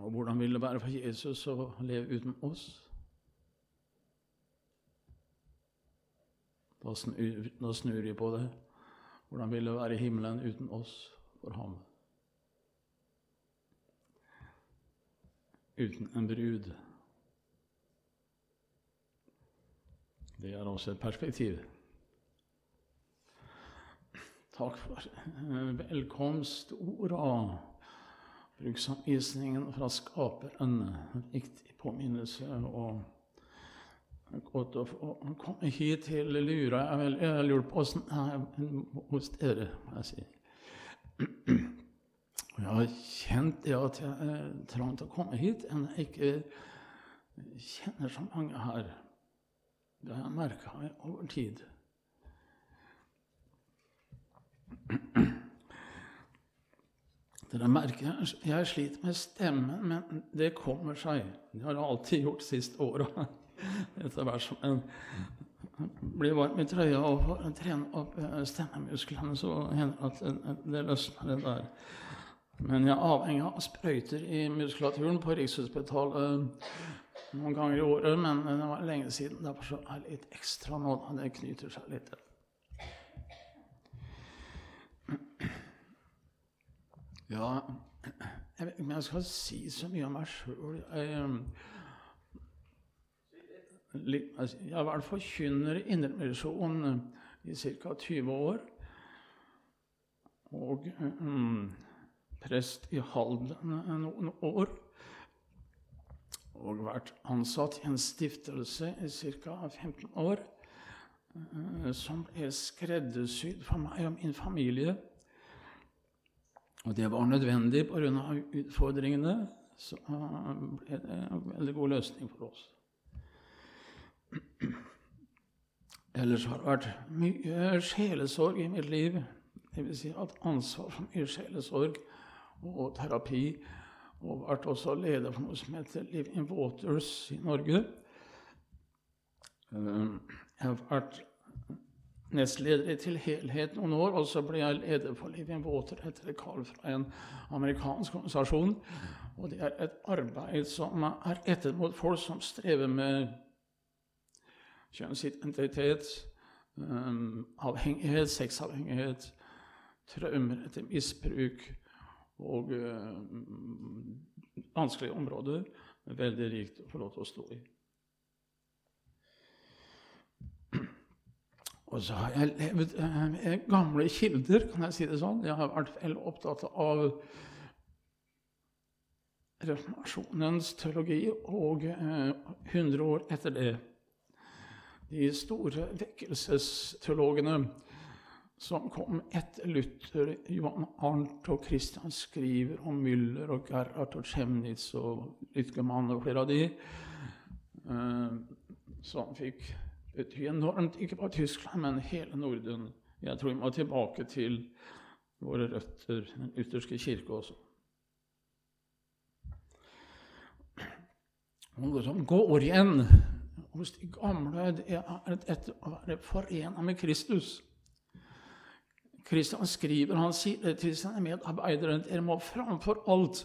Og hvordan vil det være for Jesus å leve uten oss? Da snur, da på det. Hvordan vil det være i himmelen uten oss for ham? Uten en brud. Det er også et perspektiv. Takk for velkomstorda. Bruksanvisningen fra Skaperen. En viktig påminnelse. og Godt å komme hit til Lura. Jeg lurer på åssen det er hos dere, må jeg si. Jeg har kjent det at jeg trang til å komme hit, enn jeg ikke kjenner så mange her. Det har jeg merka over tid. Dere merker jeg sliter med stemmen, men det kommer seg. Det har jeg alltid gjort siste åra. Etter hvert som en blir varm i trøya og får trene opp stemmemusklene, så hender det at det løsner, det der. Men jeg er avhengig av sprøyter i muskulaturen på Rikshospitalet noen ganger i året. Men det var lenge siden, derfor er det litt ekstra nå. Det knyter seg litt. Ja, om jeg skal si så mye om meg sjøl. Jeg har vært forkynner i Indremisjonen i ca. 20 år. Og um, prest i Halden noen år. Og vært ansatt i en stiftelse i ca. 15 år. Uh, som er skreddersydd for meg og min familie. Og det var nødvendig pga. utfordringene. Så ble det en veldig god løsning for oss. Ellers har det vært mye sjelesorg i mitt liv. Vil si at ansvar for mye sjelesorg og terapi. Og vært også leder for noe som heter Living Waters i Norge. Jeg har vært nestleder til Helhet noen år, og så ble jeg leder for Living Water etter et kall fra en amerikansk organisasjon. Og det er et arbeid som er rettet mot folk som strever med kjønnsidentitet, um, avhengighet, sexavhengighet, traumer etter misbruk og um, vanskelige områder. Veldig rikt å få lov til å stå i. Og så har jeg levd eh, gamle kilder, kan jeg si det sånn. Jeg har vært veldig opptatt av reformasjonens teologi og eh, 100 år etter det. De store vekkelsesteologene som kom etter Luther, Johan Arnt og Christian Skriver og Müller og Gerhard og Chemnitz og Lytkemann og flere av de, eh, som fikk bety enormt, ikke bare Tyskland, men hele Norden. Jeg tror vi må tilbake til våre røtter, den ytterste kirke også. Noe som går igjen hos de gamle, det er dette å være forena med Kristus. Kristian skriver, han sier til sine medarbeidere dere må framfor alt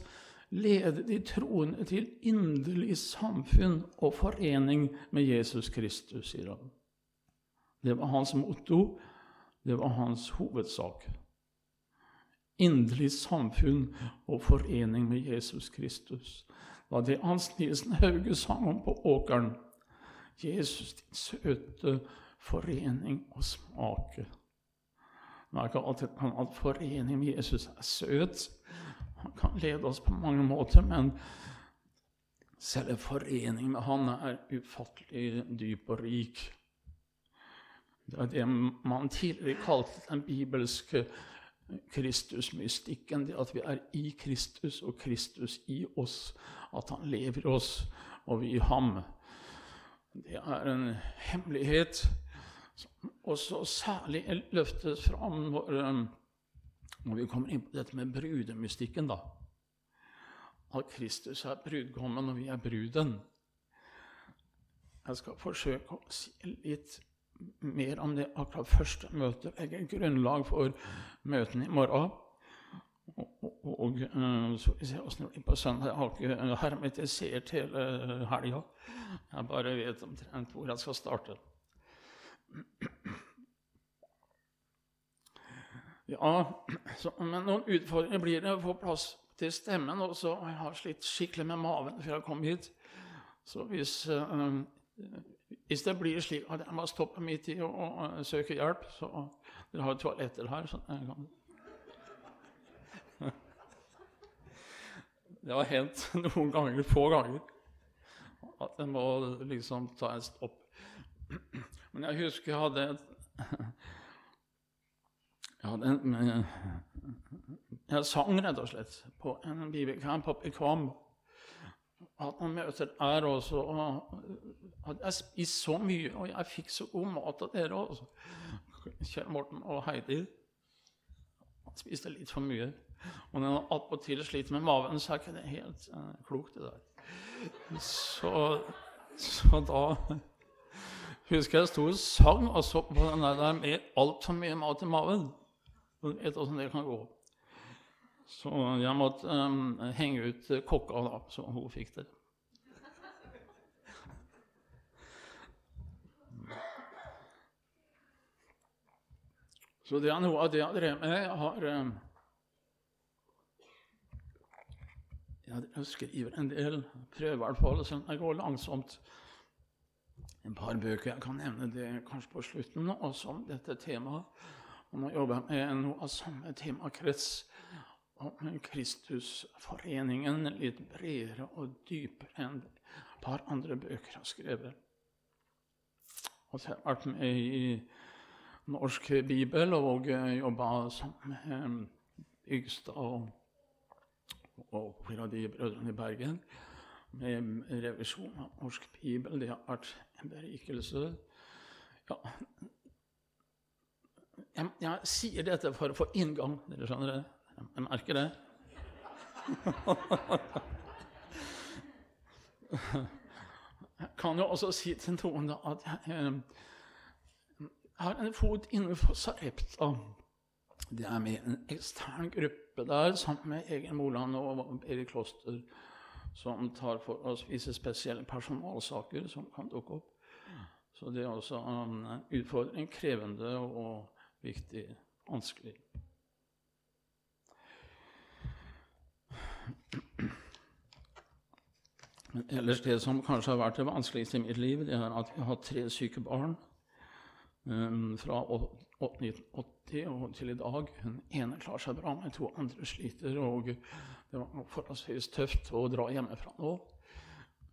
lede de troende til inderlig samfunn og forening med Jesus Kristus, sier han. Det var hans motto, det var hans hovedsak. Inderlig samfunn og forening med Jesus Kristus. Det var det Hans Nielsen Hauge sang om på åkeren. Jesus, din søte forening og smake. Er ikke alltid at forening med Jesus er søt, han kan lede oss på mange måter, men selve forening med Han er ufattelig dyp og rik. Det er det man tidligere kalte den bibelske Kristusmystikken. Det at vi er i Kristus og Kristus i oss. At han lever i oss og vi i ham. Det er en hemmelighet som også særlig løftes fram når når vi kommer inn på dette med brudemystikken, da At Kristus er brudgommen, og vi er bruden. Jeg skal forsøke å si litt mer om det akkurat første møtet. Legge grunnlag for møtene i morgen. Og, og, og uh, så vi se åssen det blir på søndag. Jeg har ikke hermetisert hele helga. Jeg bare vet omtrent hvor jeg skal starte. Ja, så, men noen utfordringer blir det å få plass til stemmen. Og så jeg har slitt skikkelig med maven før jeg kom hit. Så hvis, øh, hvis det blir slik at jeg må stoppe midt i og søke hjelp så Dere har toaletter her. så jeg kan... Det har hendt noen ganger, få ganger, at en må liksom ta en stopp. Men jeg husker jeg hadde et Jeg den, en Jeg sang rett og slett på en bibelcamp oppe i Kvam. At man møter der også. Og at jeg spiste så mye, og jeg fikk så god mat av dere også. Kjell Morten og Heidi. Spiste litt for mye. Og når man attpåtil sliter med maven, så er ikke det helt uh, klokt, det der. Så, så, da husker jeg sto og sang og så på den der med altfor mye mat i maven. Vet åssen det kan gå. Så jeg måtte um, henge ut kokka, da, så hun fikk det. Så det er noe av det jeg drev med. Jeg har um, Jeg skriver en del, prøver i hvert fall. Så det går langsomt. En par bøker jeg kan nevne det kanskje på slutten, også om dette temaet. Og å jobbe med noe av samme temakrets om Kristusforeningen, litt bredere og dypere enn et par andre bøker har skrevet. Og så har jeg vært med i Norsk Bibel og jobba som med Ygstad og og flere av de brødrene i Bergen med revisjon av Norsk Bibel. Det har vært en berikelse. Ja. Jeg, jeg, sier dette for å få inngang. Dere skjønner det? Jeg merker det. Jeg kan jo også si til noen at jeg, jeg har en fot innenfor Sarepta. Det er med en ekstern gruppe der sammen med Egen Moland og Erik Kloster, som tar for oss visse spesielle personalsaker som kan dukke opp. Så det er også en utfordring. Krevende og viktig. Vanskelig. Men ellers det som kanskje har vært det vanskeligste i mitt liv, det er at jeg har hatt tre syke barn. Um, fra 1980 og til i dag. Den ene klarer seg bra, men to andre sliter. Og det var forholdsvis tøft å dra hjemmefra nå.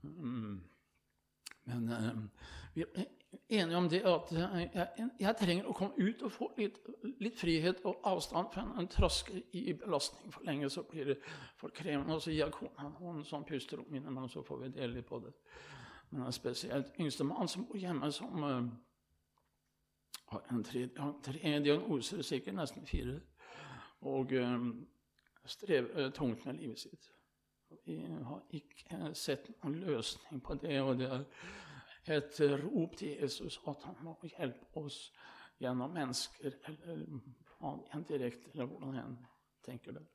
Mm. Men uh, vi er enige om det at jeg, jeg, trenger å komme ut og få litt, litt frihet og avstand. For en, en trasker i belastning for lenge, så blir det for krevende. Og så gir jeg kona noen sånn pusterom innimellom, så får vi dele litt på det. Men det er spesielt yngstemann som bor hjemme, som uh, har en tre, tre diagnoser, sikkert nesten fire, og uh, strever tungt med livet sitt. Vi har ikke sett noen løsning på det, og det er et rop til Jesus at han må hjelpe oss gjennom mennesker, eller direkte, eller hvordan en tenker det.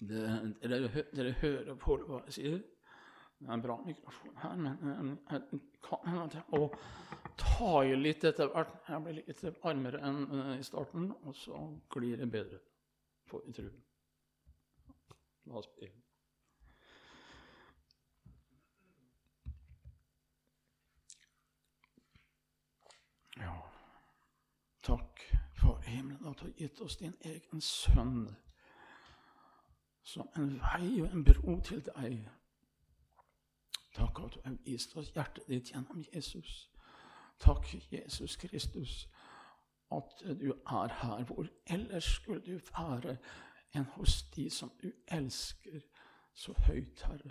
Det, dere, dere, hører på hva jeg sier. Det er en bra mikrofon her, men jeg kan hende ta i litt etter hvert. Jeg blir litt varmere enn eh, i starten, og så glir det bedre, får vi tro. Ja, takk for himmelen at du har gitt oss din egen sønn som en vei og en bro til deg. Takk at du har vist oss hjertet ditt gjennom Jesus. Takk, Jesus Kristus, at du er her. Hvor ellers skulle du være enn hos de som du elsker så høyt, Herre?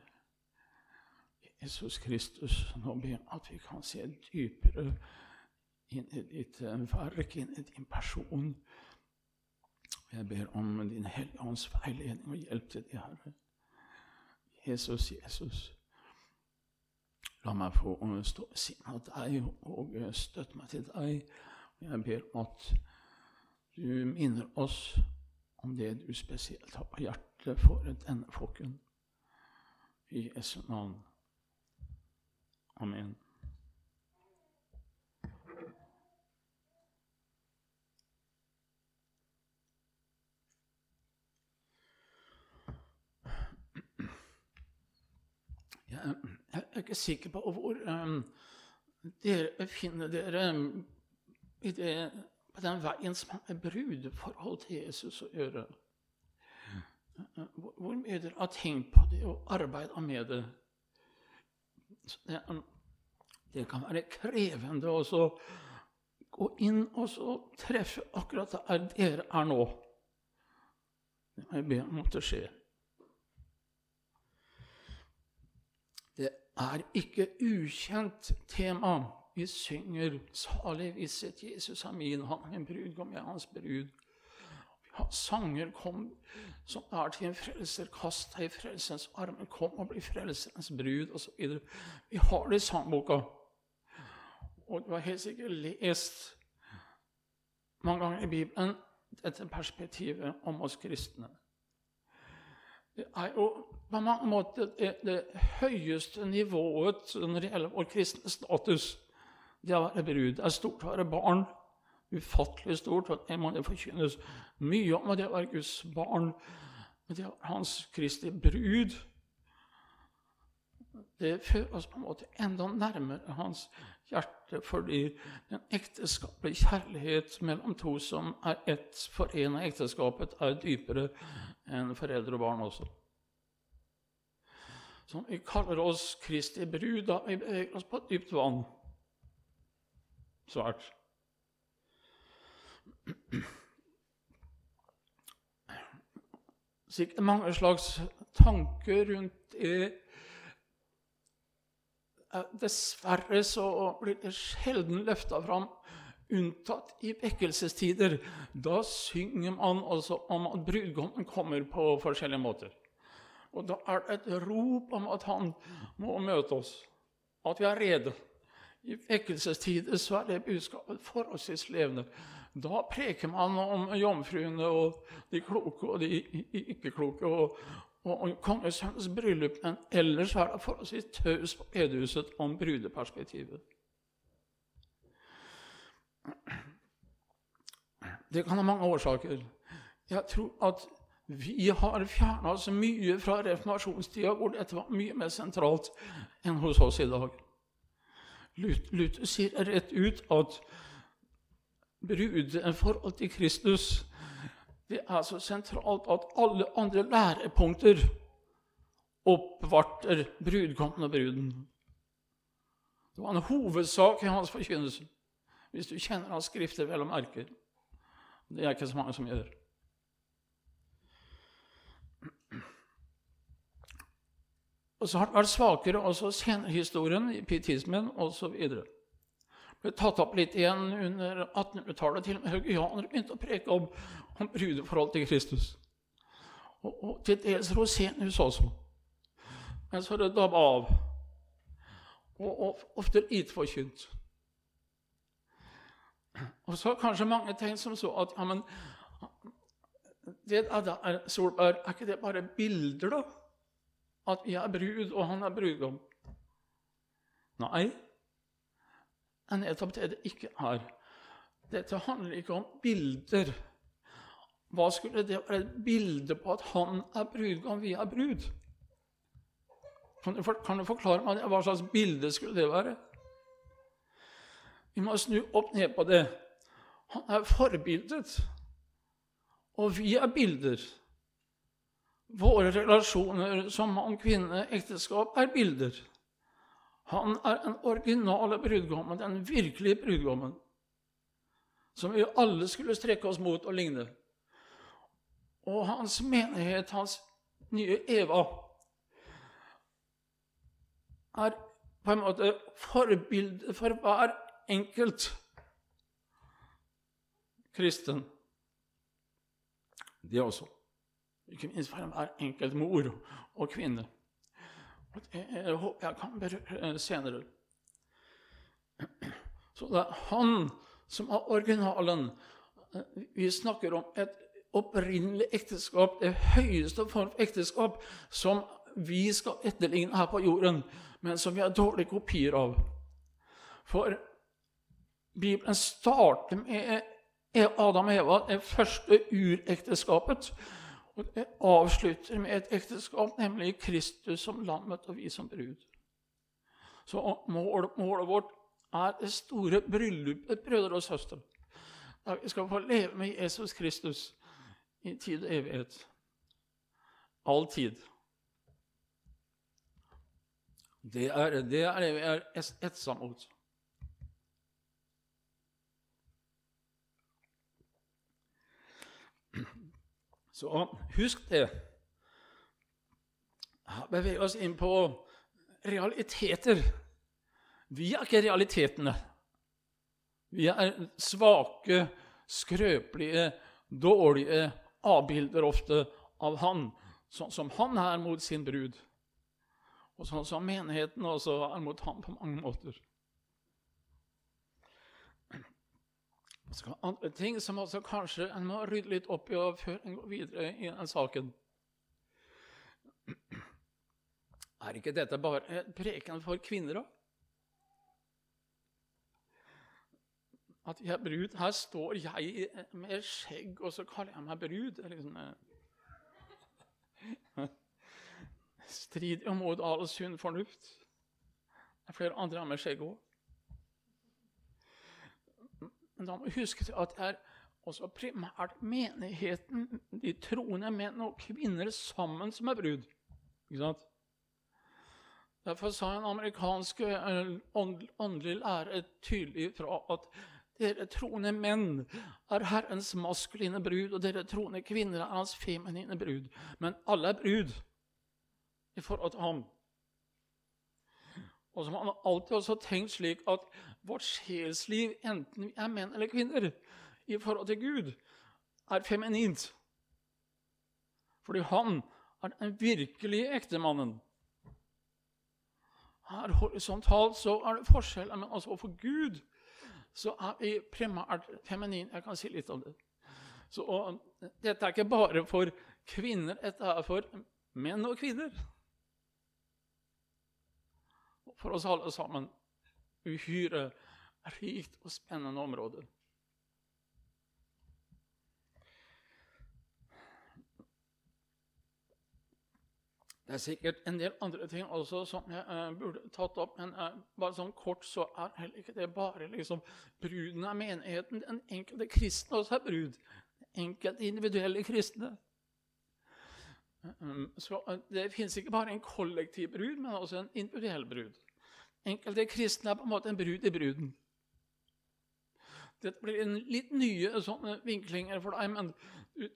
Jesus Kristus, nå ber jeg at vi kan se dypere inn i ditt verk, inn i din person. Jeg ber om Din Hellige Ånds veiledning og hjelp til det, Herre. Jesus, Jesus. La meg få stå ved siden av deg og støtte meg til deg. Jeg ber om at du minner oss om det du spesielt har på hjertet for denne flokken. I Jesu navn. Amen. Jeg er ikke sikker på hvor um, dere befinner dere i det, på den veien som har brudeforhold til Jesus å gjøre. Hvor, hvor mye dere har tenkt på det og arbeida med det. det. Det kan være krevende å gå inn og treffe akkurat der dere er nå. Det må jeg be om at det skjer. Er ikke ukjent tema. Vi synger 'Salig visshet, Jesus er min, han er min brudgom, jeg hans brud'. Vi har sanger kom, som er til en frelser, kast deg i frelsens armer, kom og bli frelserens brud, osv. Vi har det i sangboka. Og du har helt sikkert lest mange ganger i Bibelen dette perspektivet om oss kristne. Er jo på mange måter det, det høyeste nivået når det gjelder vår kristne status. Det å være brud. Det er stort å være barn. Ufattelig stort. og Det må det forkynnes mye om det å være Guds barn. Men det å være Hans Kristi brud det fører oss på en måte enda nærmere hans hjerte, fordi den ekteskapelige kjærlighet mellom to som er ett, forena ekteskapet, er dypere enn foreldre og barn også som vi kaller oss Kristi brud da vi beveger oss på dypt vann. Svært. Sikkert mange slags tanker rundt det. Dessverre så blir det sjelden løfta fram, unntatt i vekkelsestider. Da synger man altså om at brudgommen kommer på forskjellige måter. Og da er det et rop om at han må møte oss, at vi er rede. I vekkelsestider så er det budskapet forholdsvis levende. Da preker man om jomfruene og de kloke og de ikke-kloke og, og, og kongesønnens bryllup. Men ellers er det forholdsvis taus på bedehuset om brudeperspektivet. Det kan ha mange årsaker. Jeg tror at vi har fjerna oss mye fra reformasjonstida, hvor dette var mye mer sentralt enn hos oss i dag. Luther sier rett ut at brudeforhold til Kristus det er så sentralt at alle andre lærepunkter oppvarter brudgommen og bruden. Det var en hovedsak i hans forkynnelse, hvis du kjenner hans skrifter vel og merker. Det er ikke så mange som gjør. Og så har det vært svakere også senhistorien, i pietismen osv. Ble tatt opp litt igjen under 1800-tallet. Til og med haugianere begynte å preke om, om brudeforhold til Kristus. Og, og til dels Rosenius også. Men så det dabba av. Og, og ofte lite forkynt. Og så kanskje mange tenkt som så at ja, men det der, Solberg, er ikke det bare bilder, da? at vi er brud, og han er brudgom. Nei, det er nettopp det det ikke er. Dette handler ikke om bilder. Hva skulle det være et bilde på at han er brudgom, vi er brud? Kan du, kan du forklare meg det? Hva slags bilde skulle det være? Vi må snu opp ned på det. Han er forbildet, og vi er bilder. Våre relasjoner som mann-kvinne, ekteskap, er bilder. Han er den originale brudgommen, den virkelige brudgommen, som vi alle skulle strekke oss mot og ligne. Og hans menighet, hans nye Eva, er på en måte forbilde for hver enkelt kristen. Det også. Ikke minst for hver enkelt mor og kvinne. Og Det håper jeg kan berøre senere. Så det er han som er originalen. Vi snakker om et opprinnelig ekteskap, det høyeste form for ekteskap som vi skal etterligne her på jorden, men som vi har dårlige kopier av. For Bibelen starter med Adam og Eva, det første urekteskapet. Og det avslutter med et ekteskap, nemlig Kristus som lammet og vi som brud. Så målet, målet vårt er det store bryllupet, brødre og søstre. Der vi skal få leve med Jesus Kristus i tid og evighet. All tid. Det er det, er vi er etsa mot. Så husk det. Beveg oss inn på realiteter. Vi er ikke realitetene. Vi er svake, skrøpelige, dårlige avbilder ofte av Han, sånn som Han er mot sin brud. Og sånn som menigheten også er mot ham på mange måter. Så andre ting som også kanskje en må rydde litt opp i før en går videre i den saken. Er ikke dette bare preken for kvinner, da? At jeg er brud Her står jeg med skjegg, og så kaller jeg meg brud. Liksom, eh, strider mot all sunn fornuft. Det er flere andre med skjegg òg. Men da må vi huske at det er også primært menigheten, de troende menn og kvinner sammen, som er brud. Ikke sant? Derfor sa en amerikansk eh, åndelig lærer tydelig fra at dere troende menn er Herrens maskuline brud, og dere troende kvinner er hans feminine brud. Men alle er brud i forhold til ham. Og har man alltid også tenkt slik at vårt sjelsliv, enten vi er menn eller kvinner, i forhold til Gud, er feminint. Fordi han er den virkelige ektemannen. Her horisontalt så er det forskjell, men altså for Gud så er vi primært feminin. Jeg kan si litt om det. Så, og, dette er ikke bare for kvinner, dette er for menn og kvinner for oss alle sammen uhyre rikt og spennende område. Det er sikkert en del andre ting også som jeg uh, burde tatt opp, men uh, bare sånn kort så er heller ikke det bare liksom bruden av menigheten. Den enkelte kristne også er brud. Enkelte individuelle kristne. Um, så uh, Det fins ikke bare en kollektiv brud, men også en individuell brud. Enkelte kristne er på en måte en brud i bruden. Dette blir en litt nye sånne vinklinger for deg, men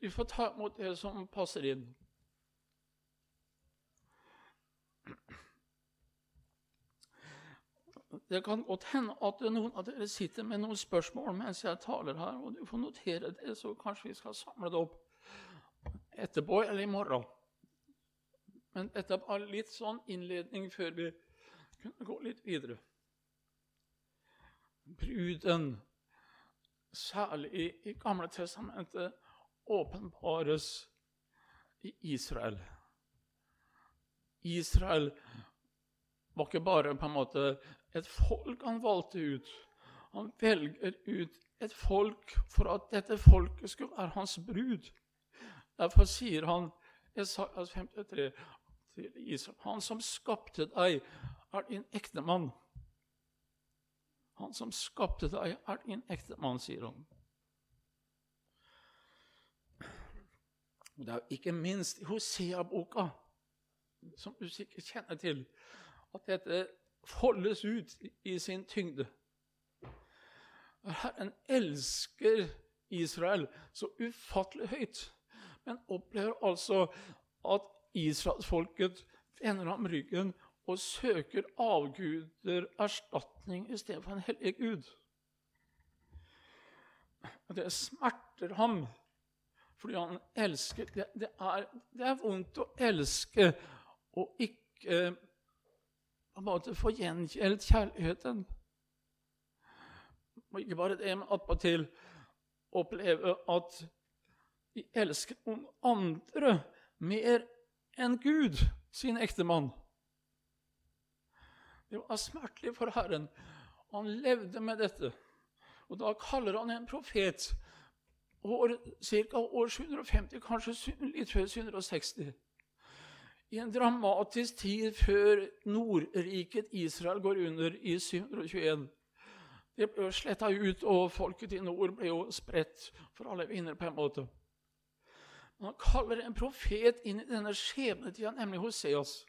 du får ta imot det som passer inn. Det kan godt hende at noen av dere sitter med noen spørsmål mens jeg taler her, og du får notere det, så kanskje vi skal samle det opp etterpå eller i morgen. Men dette er bare litt sånn innledning før vi kunne gå litt videre. Bruden, særlig i, i Gamle testamentet, åpenbares i Israel. Israel var ikke bare på en måte et folk han valgte ut. Han velger ut et folk for at dette folket skulle være hans brud. Derfor sier han i 53 til Israel Han som skapte deg, er din ektemann. Han som skapte deg, er din ektemann, sier han. Det er ikke minst i Hosea-boka, som du sikkert kjenner til, at dette foldes ut i sin tyngde. Herren elsker Israel så ufattelig høyt, men opplever altså at israelsfolket vender ham ryggen og søker avguder erstatning i stedet for en hellig gud. Det smerter ham fordi han elsker Det, det, er, det er, vondt å elske og ikke på en måte få gjengjeldt kjærligheten. Og ikke bare det, men attpåtil oppleve at vi elsker noen andre mer enn Gud, sin ektemann. Det var smertelig for Herren. Han levde med dette. Og da kaller han en profet år, ca. år 750, kanskje litt før 760. I en dramatisk tid før Nordriket Israel går under i 721. Det ble sletta ut, og folket i nord ble jo spredt for alle vinder på en måte. Han kaller en profet inn i denne skjebnetida, nemlig Hoseas.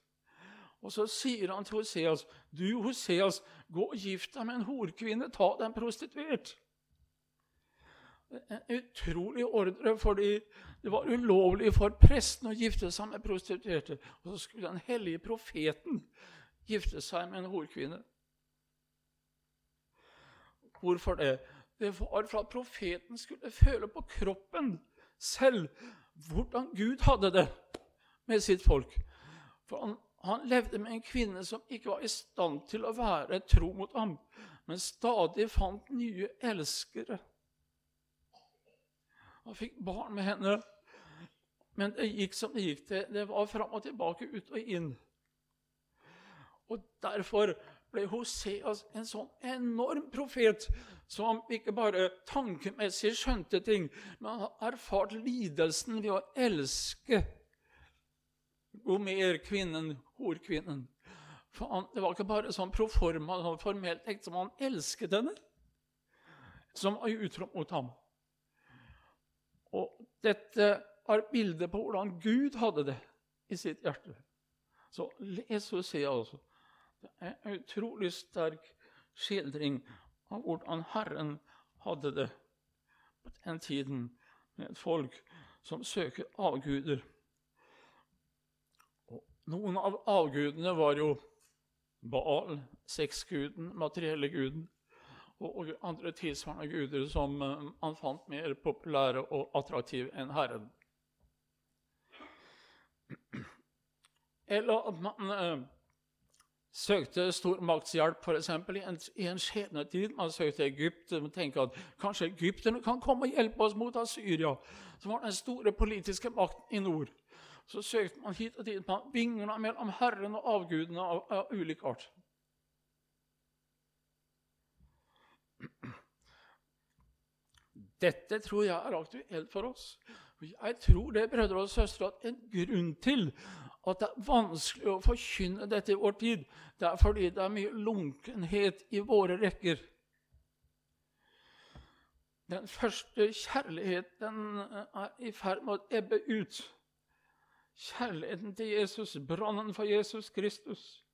Og så sier han til Hoseas, 'Du, Hoseas, gå og gift deg med en horkvinne. Ta deg en prostituert.' En utrolig ordre, fordi det var ulovlig for presten å gifte seg med prostituerte. Og så skulle den hellige profeten gifte seg med en horkvinne. Hvorfor det? Det var for at profeten skulle føle på kroppen selv hvordan Gud hadde det med sitt folk. For han, han, levde med en kvinne som ikke var i stand til å være tro mot ham, men stadig fant nye elskere. Han fikk barn med henne, men det gikk som det gikk. Det, det var fram og tilbake, ut og inn. Og Derfor ble Hoseas en sånn enorm profet som ikke bare tankemessig skjønte ting, men har erfart lidelsen ved å elske Gomer, kvinnen, horkvinnen. For han, Det var ikke bare sånn proforma, sånn formelt ekte, men han elsket henne, som var utro mot ham. Og dette er bildet på hvordan Gud hadde det i sitt hjerte. Så les og se, altså. Det er en utrolig sterk skildring av hvordan Herren hadde det på den tiden med et folk som søker avguder. Og noen av avgudene var jo Baal, sexguden, materielle guden, og andre tilsvarende guder som man eh, fant mer populære og attraktive enn Herren. Eller at man eh, søkte stormaktshjelp f.eks. I en, i en skjebnetid. Man søkte Egypt. Man tenkte at kanskje egypterne kan komme og hjelpe oss mot Assyria, som var den store politiske makten i nord. Så søkte man hit og dit. Man vingla mellom Herren og avgudene av, av ulik art. Dette tror jeg er aktuelt for oss. Jeg tror det brødre og søstre, at en grunn til at det er vanskelig å forkynne dette i vår tid, det er fordi det er mye lunkenhet i våre rekker. Den første kjærligheten er i ferd med å ebbe ut. Kjærligheten til Jesus, brannen for Jesus Kristus,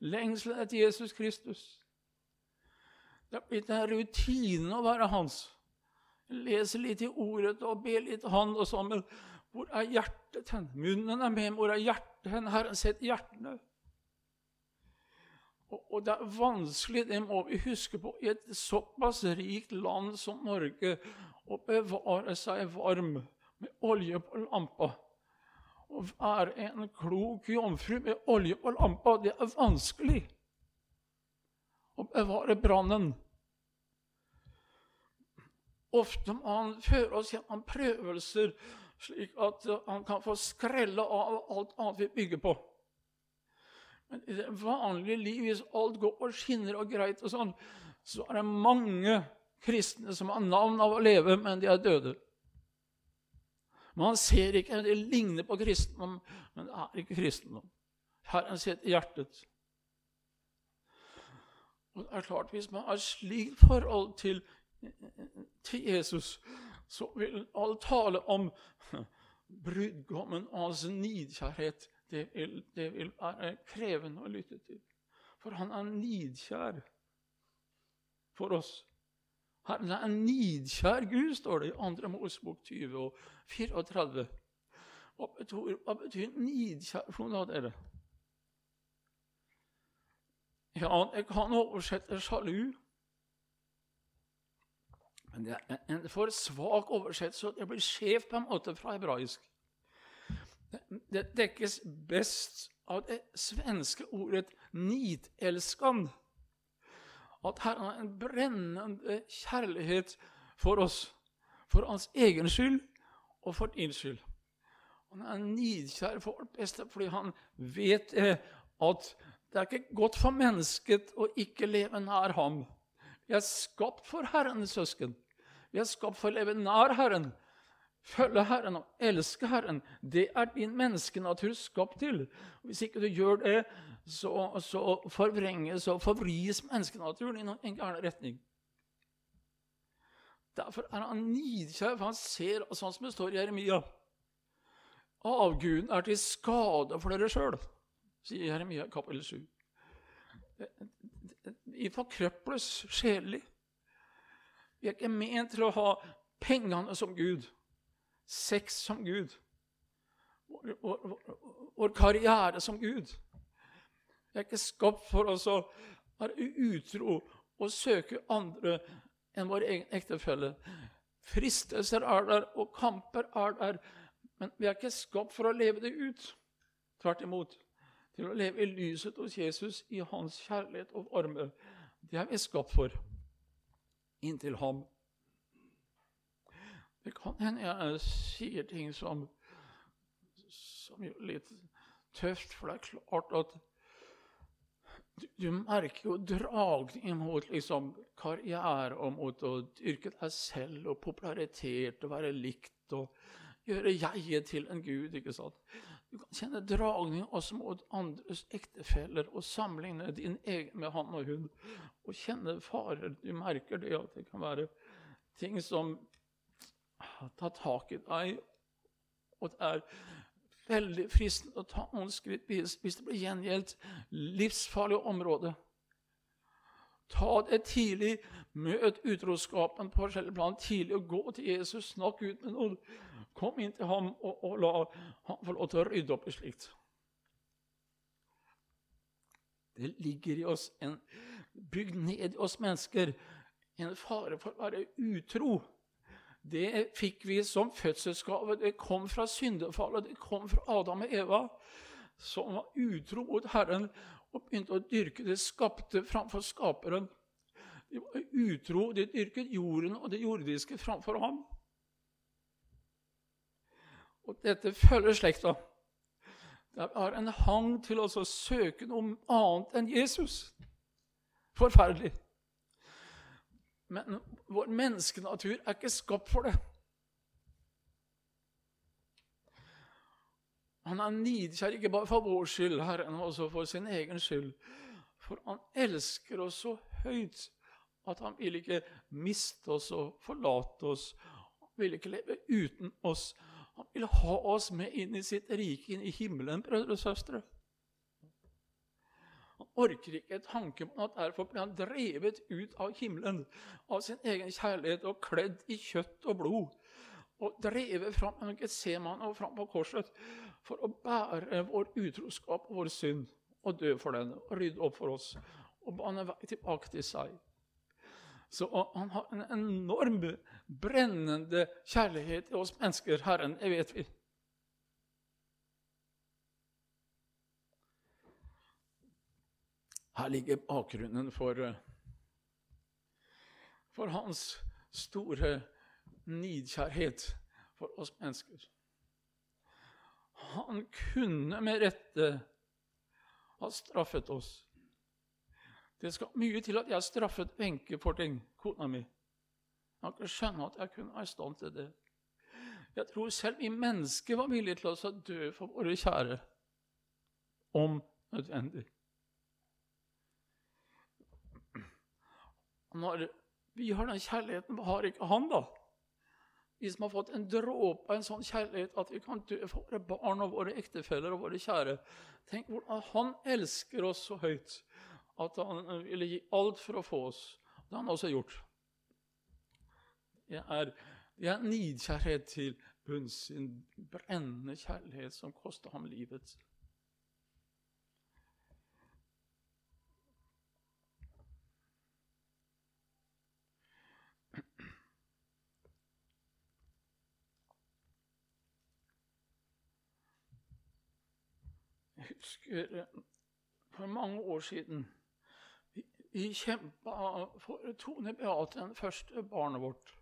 lengselen etter Jesus Kristus. Det er blitt en rutine å være hans. Lese litt i ordet og be litt han og sånn, men hvor er hjertet hen? Munnen er med, hvor er hjertet hen? Herren setter hjertene. Og, og, det er vanskelig, det må vi huske på, i et såpass rikt land som Norge å bevare seg varm med olje på lampa. Å være en klok jomfru med olje på lampa, det er vanskelig. Å bevare brannen. Ofte må han føre oss gjennom prøvelser slik at han kan få skrelle av alt annet vi bygger på. Men i det vanlige liv, hvis alt går og skinner og greit, og sånn, så er det mange kristne som har navn av å leve, men de er døde. Man ser ikke, Det ligner på kristendom, men det er ikke kristendom. Herren sitter i hjertet. Og det er klart, Hvis man har slikt forhold til, til Jesus, så vil all tale om brudgommen og hans nidkjærhet det vil, det vil, være krevende å lytte til. For han er nidkjær for oss. Han er en nidkjær Gud, står det i 2. Mosebok 20 og 34. Hva betyr, hva betyr nidkjær for noen av dere? Ja, jeg kan oversette sjalu. Men det er en for svak oversettelse, det blir skjevt på en måte fra hebraisk. Det dekkes best av det svenske ordet nidelskan. At Herren har en brennende kjærlighet for oss. For hans egen skyld og for din skyld. Han er nidkjær for vårt beste fordi han vet eh, at det er ikke godt for mennesket å ikke leve nær ham. Vi er skapt for Herren, søsken. Vi er skapt for å leve nær Herren følge Herren og elske Herren. Det er din menneskenatur skapt til. Hvis ikke du gjør det, så, så forvrenges og forvris menneskenaturen i en gæren retning. Derfor er han nidkjær, for han ser, sånn som det står i Jeremia Avguden er til skade for dere sjøl, sier Jeremia kapittel 7. Vi forkrøples sjelelig. Vi er ikke ment til å ha pengene som Gud sex som Gud, vår, vår, vår karriere som Gud. Vi er ikke skapt for å være utro og søke andre enn vår egen ektefelle. Fristelser er der, og kamper er der, men vi er ikke skapt for å leve det ut. Tvert imot. Til å leve i lyset hos Jesus, i hans kjærlighet og varme. Det er vi skapt for. Inntil ham det kan hende jeg sier ting som, som gjør det litt tøft, for det er klart at du, du merker jo dragningen mot liksom, karriere og mot å dyrke deg selv og popularitet og være likt og gjøre jeget til en gud. ikke sant? Du kan kjenne dragning også mot andres ektefeller og sammenligne din egen med han og hun. Og kjenne farer. Du merker det at det kan være ting som tar tak i deg. Og det er veldig fristende å ta noen skritt hvis det blir gjengjeldt livsfarlig område. Ta det tidlig, møt utroskapen på forskjellige plan tidlig, og gå til Jesus, snakk ut med noen. Kom inn til ham og, og la ham få lov til å rydde opp i slikt. Det ligger i oss en bygd ned i oss mennesker en fare for å være utro det fikk vi som fødselsgave. Det kom fra syndefallet, det kom fra Adam og Eva, som var utro mot Herren og begynte å dyrke det skapte framfor skaperen. De var utro, de dyrket jorden og det jordiske framfor ham. Og dette følger slekta. Det har en hang til å søke noe annet enn Jesus. Forferdelig. Men vår menneskenatur er ikke skapt for det. Han er nidkjær ikke bare for vår skyld, Herre, men også for sin egen skyld. For han elsker oss så høyt at han vil ikke miste oss og forlate oss. Han vil ikke leve uten oss. Han vil ha oss med inn i sitt rike, inn i himmelen, brødre og søstre. Han orker ikke tanken på at derfor blir han drevet ut av himmelen av sin egen kjærlighet og kledd i kjøtt og blod. Og drevet fram gjennom Getseman og fram på korset for å bære vår utroskap og vår synd og dø for den og rydde opp for oss og bane vei tilbake til seg. Så han har en enorm, brennende kjærlighet til oss mennesker, Herren. Det vet vi. Her ligger bakgrunnen for, for hans store nidkjærhet for oss mennesker. Han kunne med rette ha straffet oss. Det skal mye til at jeg straffet Wenche for ting, kona mi. Jeg kan ikke skjønne at jeg kunne være i stand til det. Jeg tror selv vi mennesker var villige til å dø for våre kjære, om nødvendig. Når vi har den kjærligheten, hva har ikke han, da? Vi som har fått en dråpe av en sånn kjærlighet at vi kan dø for våre barn og våre ektefeller og våre kjære. Tenk hvordan han elsker oss så høyt at han ville gi alt for å få oss. Det har han også gjort. Det er, det er nidkjærlighet til bunns, en brennende kjærlighet som koster ham livet. Husker for mange år siden. Vi, vi kjempa for Tone Beate, den første barnet vårt.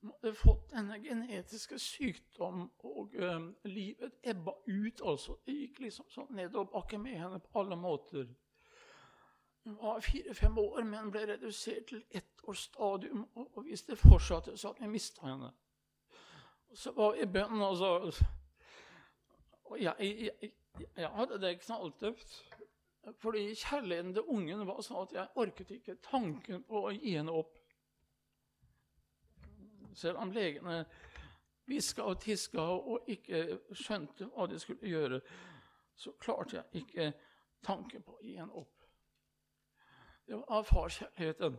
Hun hadde fått denne genetiske sykdom, og uh, livet ebba ut. altså. Det gikk liksom sånn nedoverbakke med henne på alle måter. Hun var fire-fem år, men ble redusert til ett års stadium. Og hvis det fortsatte, så hadde vi mista henne. Og så var vi i bønn, og så Og jeg, jeg, jeg hadde det knalltøft. Fordi kjærligheten til ungen var sånn at jeg orket ikke tanken på å gi henne opp. Selv om legene hviska og tiska og ikke skjønte hva de skulle gjøre, så klarte jeg ikke tanken på å gi henne opp. Det var farskjærligheten.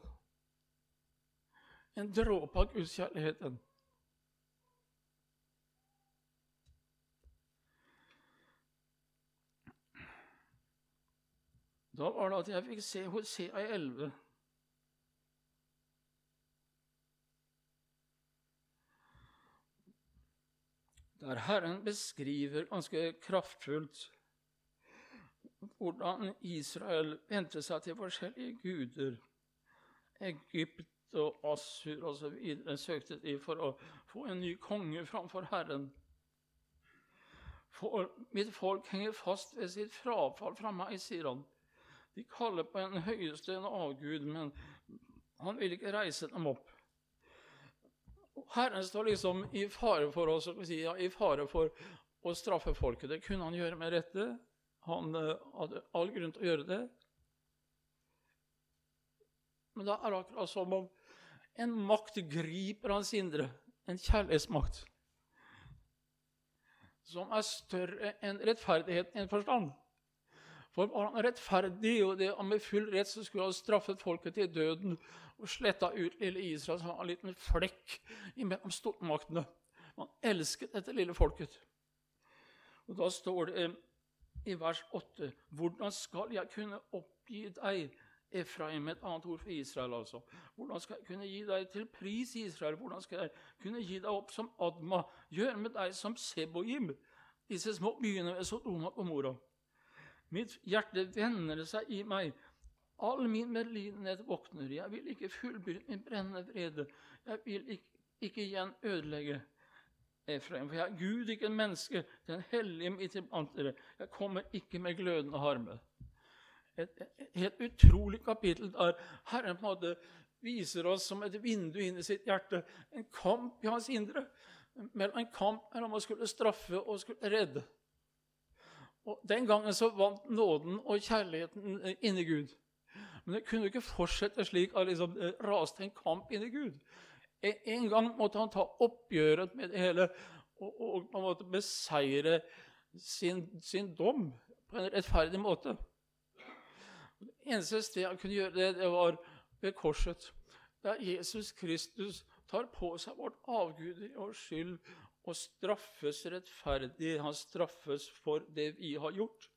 En dråpe av gudskjærligheten. Da var det at jeg fikk se Hosea 11. Der Herren beskriver ganske kraftfullt hvordan Israel vendte seg til forskjellige guder. Egypt og Assur osv. søkte de for å få en ny konge framfor Herren. For mitt folk henger fast ved sitt frafall fra meg, sier han. De kaller på en høyeste en avgud, men han vil ikke reise dem opp. Herren står liksom i fare for oss, si, ja, i fare for å straffe folket. Det kunne han gjøre med rette. Han uh, hadde all grunn til å gjøre det. Men da er det akkurat som om en makt griper hans indre. En kjærlighetsmakt. Som er større enn rettferdighet i en forstand. For var han rettferdig, og det, med full rett så skulle han straffet folket til døden og sletta ut lille Israel, som var en liten flekk mellom stormaktene. Man elsket dette lille folket. Og Da står det i vers 8.: Hvordan skal jeg kunne oppgi deg, Efraim, et annet ord for Israel, altså. Hvordan skal jeg kunne gi deg til pris, Israel? Hvordan skal jeg kunne gi deg opp som Adma? Gjøre med deg som Seboim, disse små byene ved Sodoma og Mora. Mitt hjerte vender seg i meg. All min medlidenhet våkner. Jeg vil ikke fullbyrde min brennende vrede. Jeg vil ikke, ikke igjen ødelegge Efraim. For jeg er Gud, ikke en menneske, den hellige midt iblant dere. Jeg kommer ikke med glødende harme. Et, et, helt utrolig kapittel der Herren på en måte viser oss som et vindu inn i sitt hjerte. En kamp i hans indre. Mellom en kamp mellom å skulle straffe og skulle redde. Og Den gangen så vant nåden og kjærligheten eh, inni Gud. Men det kunne ikke fortsette slik at liksom, det raste en kamp inni Gud. En gang måtte han ta oppgjøret med det hele og, og man måtte beseire sin, sin, dom på en rettferdig måte. Det eneste stedet han kunne gjøre det, det var ved korset, der Jesus Kristus tar på seg vårt avguder og skyld og straffes rettferdig. Han straffes for det vi har gjort.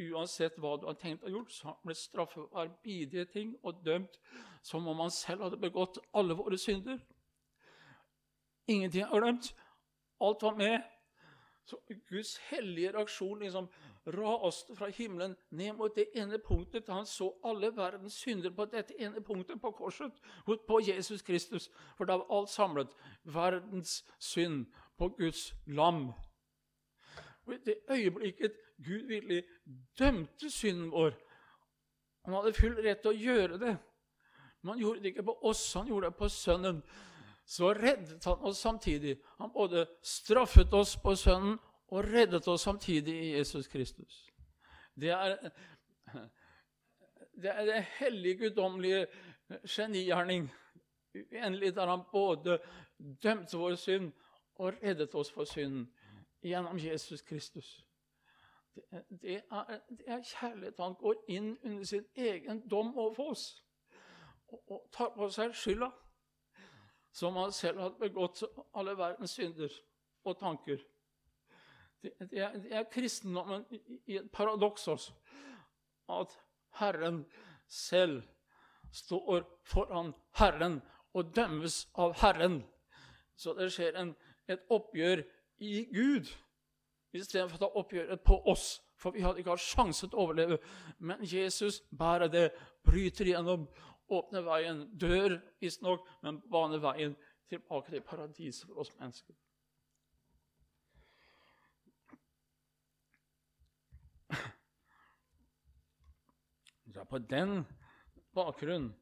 Uansett hva du har tenkt å gjort, så han ble straffet for arbeidige ting og dømt som om han selv hadde begått alle våre synder. Ingenting er glemt. Alt var med. Så Guds hellige reaksjon liksom raste fra himmelen ned mot det ene punktet. Han så alle verdens synder på dette ene punktet på korset, på Jesus Kristus. For da var alt samlet. Verdens synd på Guds lam. Og I det øyeblikket Gud virkelig dømte synden vår Han hadde full rett til å gjøre det, men han gjorde det ikke på oss, han gjorde det på Sønnen. Så reddet han oss samtidig. Han både straffet oss på Sønnen og reddet oss samtidig i Jesus Kristus. Det er det, er det hellige, guddommelige genigjerning. Uendelig der han både dømte vår synd og reddet oss for synden gjennom Jesus Kristus. Det, det, er, det er, kjærlighet. Han går inn under sin egen dom overfor oss og, og tar på seg skylda, som han selv hadde begått alle verdens synder og tanker. Det, det er, er, kristendommen i et paradoks også, at Herren selv står foran Herren og dømmes av Herren. Så det skjer en et oppgjør i Gud istedenfor å ta oppgjøret på oss For vi hadde ikke hatt sjanse til å overleve. Men Jesus bærer det, bryter igjennom, åpner veien. Dør visstnok, men baner veien tilbake til paradiset for oss mennesker. Det er på den bakgrunn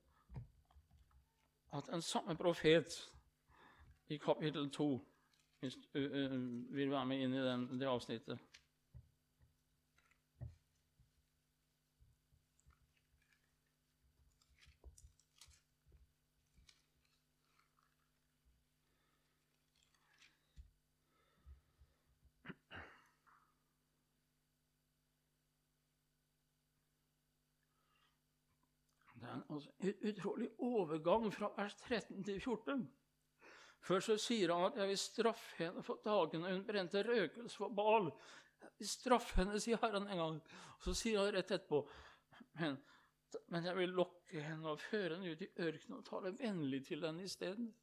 at den samme profet i kapittel 2 hvis du vil være med inn i den, det avsnittet altså, utrolig overgang fra vers 13 til 14. Først så sier han at 'jeg vil straffe henne for dagene hun brente røkelse for bal'. Jeg vil straffe henne, sier Herren en gang. Og så sier han rett etterpå men, men jeg vil lokke henne og føre henne ut i ørkenen og tale vennlig til henne isteden.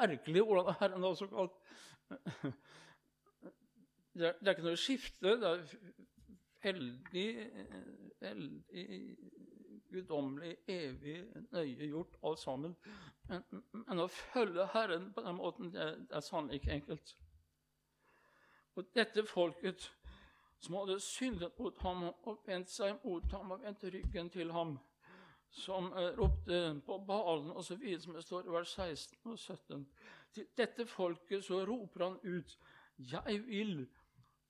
Merkelig hvordan Herren har såkalt det er, det er ikke noe skifte. Det er veldig, veldig guddommelig, evig, nøye gjort, alt sammen. Men, men, å følge Herren på den måten, det, det er sannelig ikke enkelt. Og dette folket som hadde syndet mot ham og vendt seg mot ham og vendt ryggen til ham, som eh, ropte på Balen osv., som det står i vers 16 og 17 Til dette folket så roper han ut, 'Jeg vil'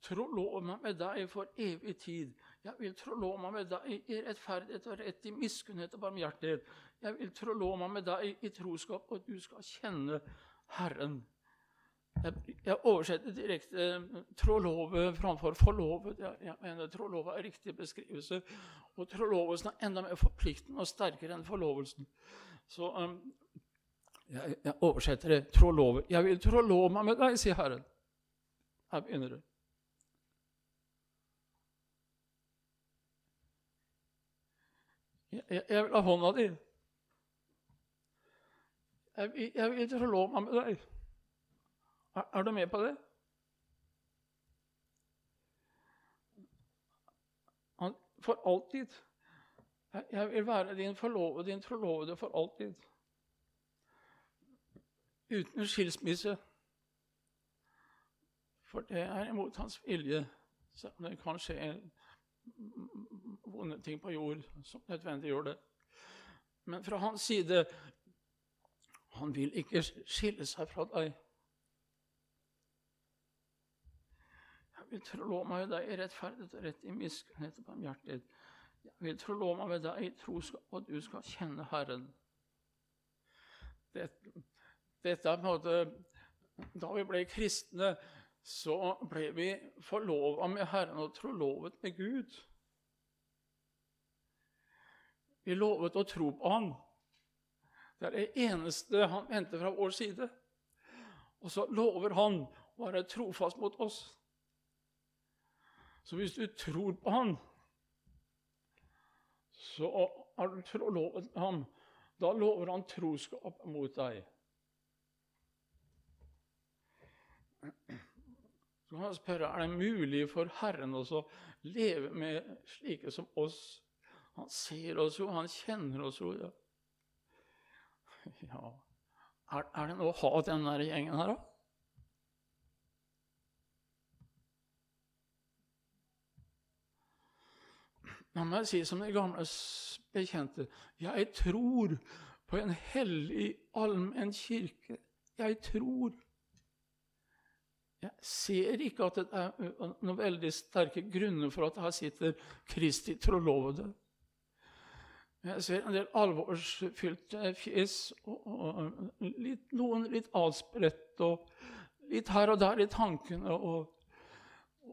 tro lov meg med deg for evig tid. Jeg vil trolå meg med deg i rettferdighet og rett, i miskunnhet og barmhjertighet. Jeg vil trolå meg med deg i troskap, og du skal kjenne Herren. Jeg, jeg oversetter direkte eh, 'trolove' framfor 'forlovet'. Jeg, jeg mener Trolove er riktig beskrivelse. Og trolovelsen er enda mer forpliktende og sterkere enn forlovelsen. Så um, jeg, jeg, oversetter det 'trolove'. 'Jeg vil trolå meg med deg', sier Herren. Her begynner det. Jeg, jeg vil ha hånda di. Jeg, vil forlove meg med deg. Er, er, du med på det? For alltid. Jeg, jeg vil være din forlovede, din forlovede for alltid. Uten skilsmisse. For det er imot hans vilje, selv om det kan skje vonde ting på jord som nødvendiggjorde det. Men fra hans side han vil ikke skille seg fra deg. Jeg vil trå meg ved deg i rettferdighet og rett i miskunnhet og barmhjertighet. Jeg vil trå meg ved deg i troskap, og du skal kjenne Herren. Dette, dette er på en måte Da vi ble kristne, så ble vi forlova med Herren og trolovet med Gud. Vi lovet å tro på ham. Det er det eneste han venter fra vår side. Og så lover han å være trofast mot oss. Så hvis du tror på ham, så har du lovet ham. Da lover han troskap mot deg. Så kan man spørre, Er det mulig for Herren å leve med slike som oss? Han ser oss jo, han kjenner oss jo. Ja. ja. Er, er, det noe å ha den der gjengen her, da? må jeg si som de gamle bekjente Jeg tror på en hellig, allmenn kirke. Jeg tror. Jeg ser ikke at det er noen veldig sterke grunner for at her sitter Kristi trolovede. Jeg ser en del alvorsfylte fjes, og, og litt, noen litt avspredt, og litt her og der i tankene. Og,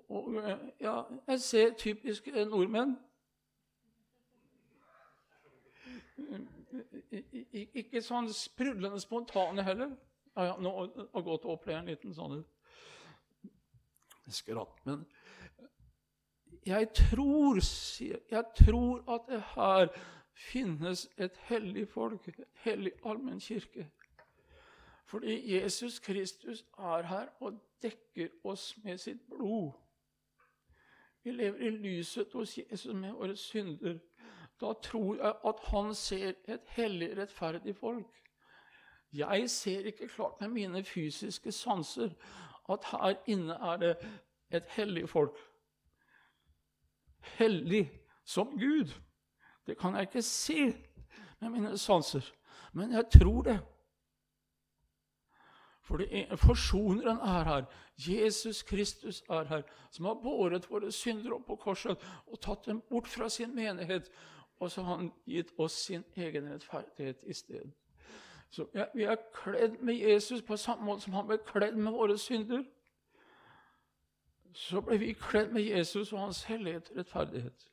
og ja, jeg ser typisk nordmenn. Ikke sånn sprudlende spontane heller. Ja, ja, nå har gått opp en liten sånn skratt. Men jeg tror, jeg tror at det her finnes et hellig folk, en hellig allmennkirke. Fordi Jesus Kristus er her og dekker oss med sitt blod. Vi lever i lyset hos Jesus med våre synder. Da tror jeg at han ser et hellig, rettferdig folk. Jeg ser ikke klart med mine fysiske sanser at her inne er det et hellig folk. Hellig som Gud. Det kan jeg ikke se med mine sanser, men jeg tror det. For forsoneren er her. Jesus Kristus er her, som har båret våre synder opp på korset og tatt dem bort fra sin menighet. Og så har han gitt oss sin egen rettferdighet i stedet. Så Vi er kledd med Jesus på samme måte som han ble kledd med våre synder. Så ble vi kledd med Jesus og hans hellighet og rettferdighet.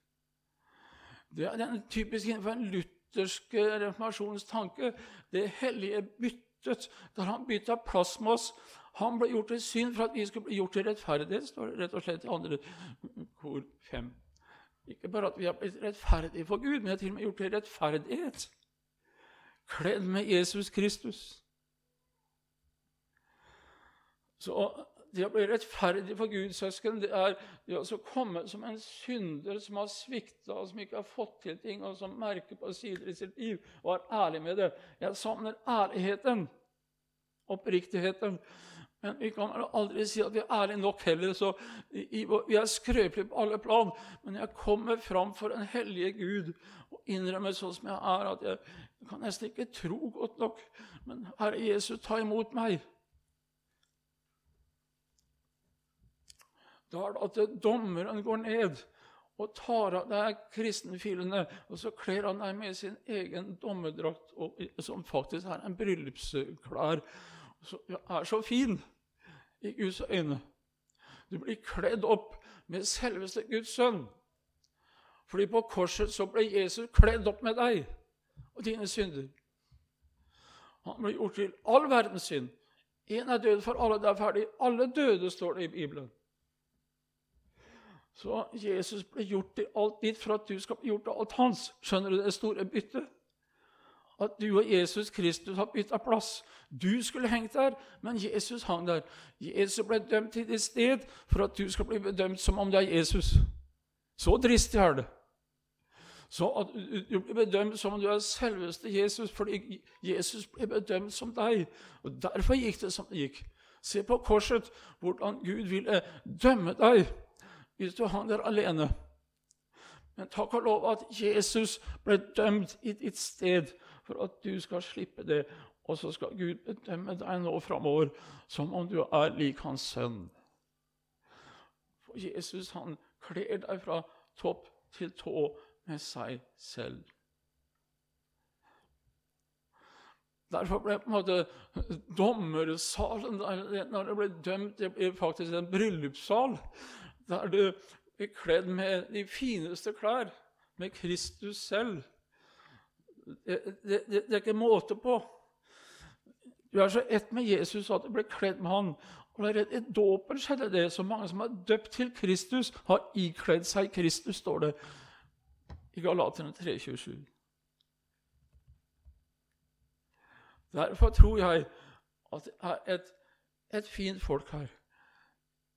Det er den typisk innenfor en lutherske reformasjonens tanke. Det hellige byttet, der han bytta plass med oss. Han ble gjort til synd for at vi skulle bli gjort til rettferdighet, står det rett og slett i andre kor fem. Ikke bare at vi har blitt rettferdige for Gud, men vi har til og med gjort til rettferdighet. Kledd med Jesus Kristus. Så det å bli rettferdig for Guds søsken, det er det å komme som en synder som har svikta, som ikke har fått til ting, og som merker på sider i sitt liv, og er ærlig med det. Jeg savner ærligheten, oppriktigheten. Men vi kan aldri si at vi er ærlige nok heller. så Vi er skrøpelige på alle plan. Men jeg kommer fram for en hellige Gud og innrømmer sånn som jeg er, at jeg kan nesten ikke tro godt nok. Men Herre Jesus, ta imot meg. Da er det at dommeren går ned og tar av deg kristenfilene, og så kler han deg med sin egen dommedrakt, som faktisk er en bryllupsklær, som er så fin i Guds øyne. Du blir kledd opp med selveste Guds sønn. Fordi på korset så ble Jesus kledd opp med deg og dine synder. Han ble gjort til all verdens synd. Én er død for alle, det er ferdig. Alle døde, står det i Bibelen. Så Jesus ble gjort til alt ditt for at du skal bli gjort til alt hans. Skjønner du det store byttet? At du og Jesus Kristus har bytta plass. Du skulle hengt der, men Jesus hang der. Jesus ble dømt til ditt sted for at du skal bli bedømt som om det er Jesus. Så dristig er det. Så at du blir bedømt som om du er selveste Jesus, fordi Jesus ble bedømt som deg. Og Derfor gikk det som det gikk. Se på korset hvordan Gud ville dømme deg hvis du hang der alene. Men takk og lov at Jesus ble dømt i ditt sted for at du skal slippe det. Og så skal Gud bedømme deg nå framover som om du er lik hans sønn. For Jesus han kler deg fra topp til tå med seg selv. Derfor ble på en måte dommersalen når det ble dømt, det ble faktisk en bryllupssal der du er kledd med de fineste klær, med Kristus selv. Det, det, det, er ikke måte på. Du er så ett med Jesus at du ble kledd med han. Og I dåpen skjedde det. Så mange som er døpt til Kristus, har ikledd seg Kristus, står det i Galaterne 3,27. Derfor tror jeg at det er et, et fint folk her.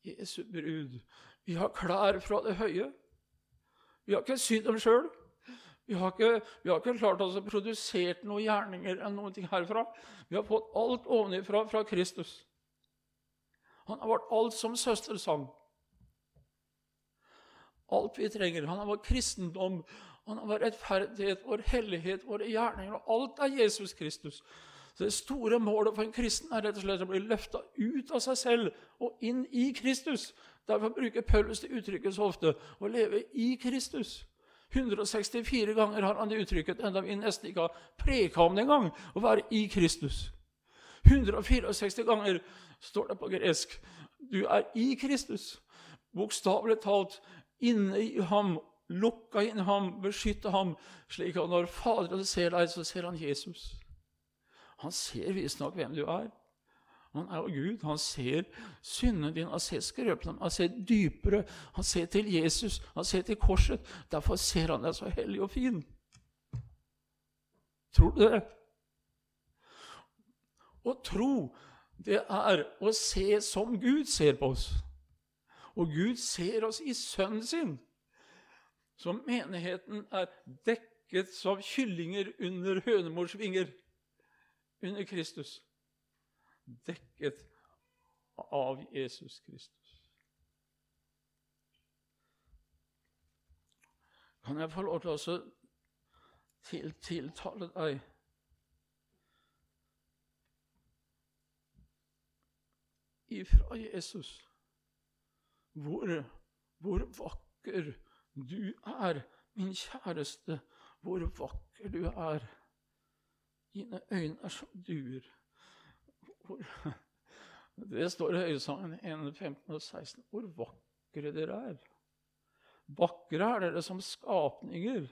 Jesu brud. Vi har klær fra det høye. Vi har ikke sydd dem sjøl. Vi har ikke, vi har ikke klart oss å produsere noen gjerninger eller noen ting herfra. Vi har fått alt ovenifra fra Kristus. Han har vært alt som søstersang. Alt vi trenger. Han har vært kristendom, han har vært rettferdighet, vår hellighet, våre gjerninger. og Alt er Jesus Kristus. Så Det store målet for en kristen er rett og slett å bli løfta ut av seg selv og inn i Kristus. Derfor bruker Paulus det uttrykket så ofte å leve i Kristus. 164 ganger har han det uttrykket, enda vi nesten ikke har preka om det engang. Å være i Kristus. 164 ganger står det på gresk. Du er i Kristus. Bokstavelig talt inne i ham, lukka inn ham, beskytte ham, slik at når Faderen ser deg, så ser han Jesus. Han ser visstnok hvem du er. Han er jo Gud. Han ser syndene dine, han ser skrøpene, han ser dypere. Han ser til Jesus, han ser til korset. Derfor ser han deg så hellig og fin. Tror du det? Å tro, det er å se som Gud ser på oss. Og Gud ser oss i Sønnen sin. Så menigheten er dekket som kyllinger under hønemors vinger. Under Kristus. Dekket av Jesus Kristus. Kan jeg få lov til å til, tiltale deg ifra Jesus hvor, hvor vakker du er, min kjæreste, hvor vakker du er. Dine øyne er som duer. Det står i Høysangen 1, 15 og 16. Hvor vakre dere er. Vakre er dere som skapninger.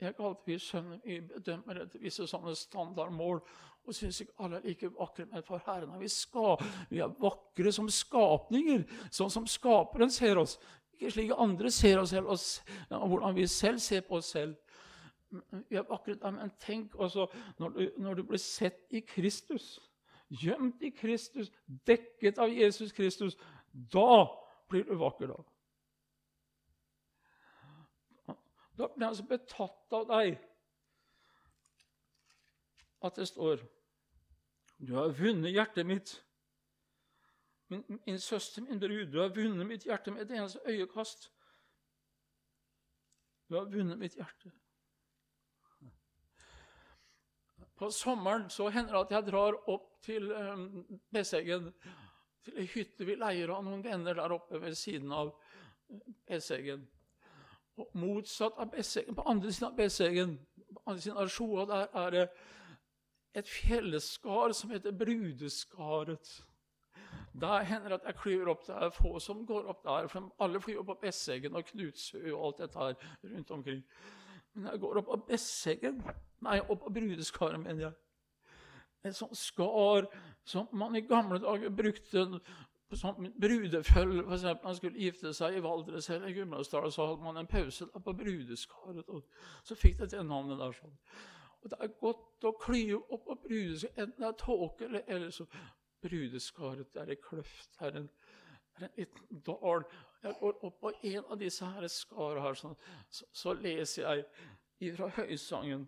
Jeg kaller vi skjønner vi bedømmer etter visse sånne standardmål og syns ikke alle er like vakre, men for Herren er vi skal. Vi er vakre som skapninger, sånn som Skaperen ser oss. Ikke slik andre ser oss selv, og hvordan vi selv ser på oss selv. Vi akkurat Men tenk også når du, når du blir sett i Kristus, gjemt i Kristus, dekket av Jesus Kristus, da blir du vakker. da. Da blir han så betatt av deg at det står Du har vunnet hjertet mitt. Min, min søster, min brud, du har vunnet mitt hjerte med et eneste øyekast. Du har vunnet mitt hjerte. På sommeren så hender det at jeg drar opp til Besseggen, til ei hytte vi leier av noen venner der oppe ved siden av Besseggen. Og motsatt av Besseggen, på andre siden av Besseggen, på andre siden av Sjoa, der er det et fjellskar som heter Brudeskaret. Der hender det at jeg klyver opp. Det er få som går opp der. for Alle flyr opp på Besseggen og Knutsø og alt dette her rundt omkring. Men jeg går opp av Besseggen Nei, opp av Brudeskaret, mener jeg. Et sånt skar som man i gamle dager brukte sånn brudefølge, f.eks. Man skulle gifte seg i Valdres eller Gudbrandsdal, så hadde man en pause da på brudeskaret. og Så fikk det det navnet der. sånn. Og Det er godt å klyve opp på brudeskaret, enten det er tåke eller, eller så Brudeskaret det er ei kløft, det er en, det er en liten dal. Jeg går opp på en av disse her skarene her, så, så, så, leser jeg fra Høysangen,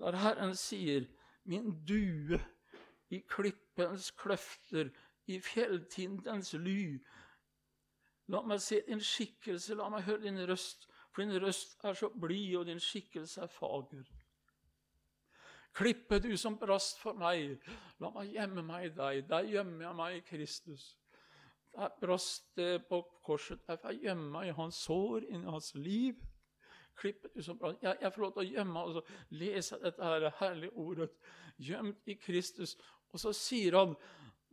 der Herren sier, min due i klippens kløfter i fjelltindens ly. La meg se din skikkelse, la meg høre din røst, for din røst er så blid, og din skikkelse er fager. Klippe, du som brast for meg, la meg gjemme meg i deg. Der gjemmer jeg meg i Kristus. Der brast det på korset. Jeg får meg i hans sår, inni hans liv. Klippet ut som brann. Jeg, får lov til å gjemme og lese dette her herlige ordet. Gjemt i Kristus. Og så sier han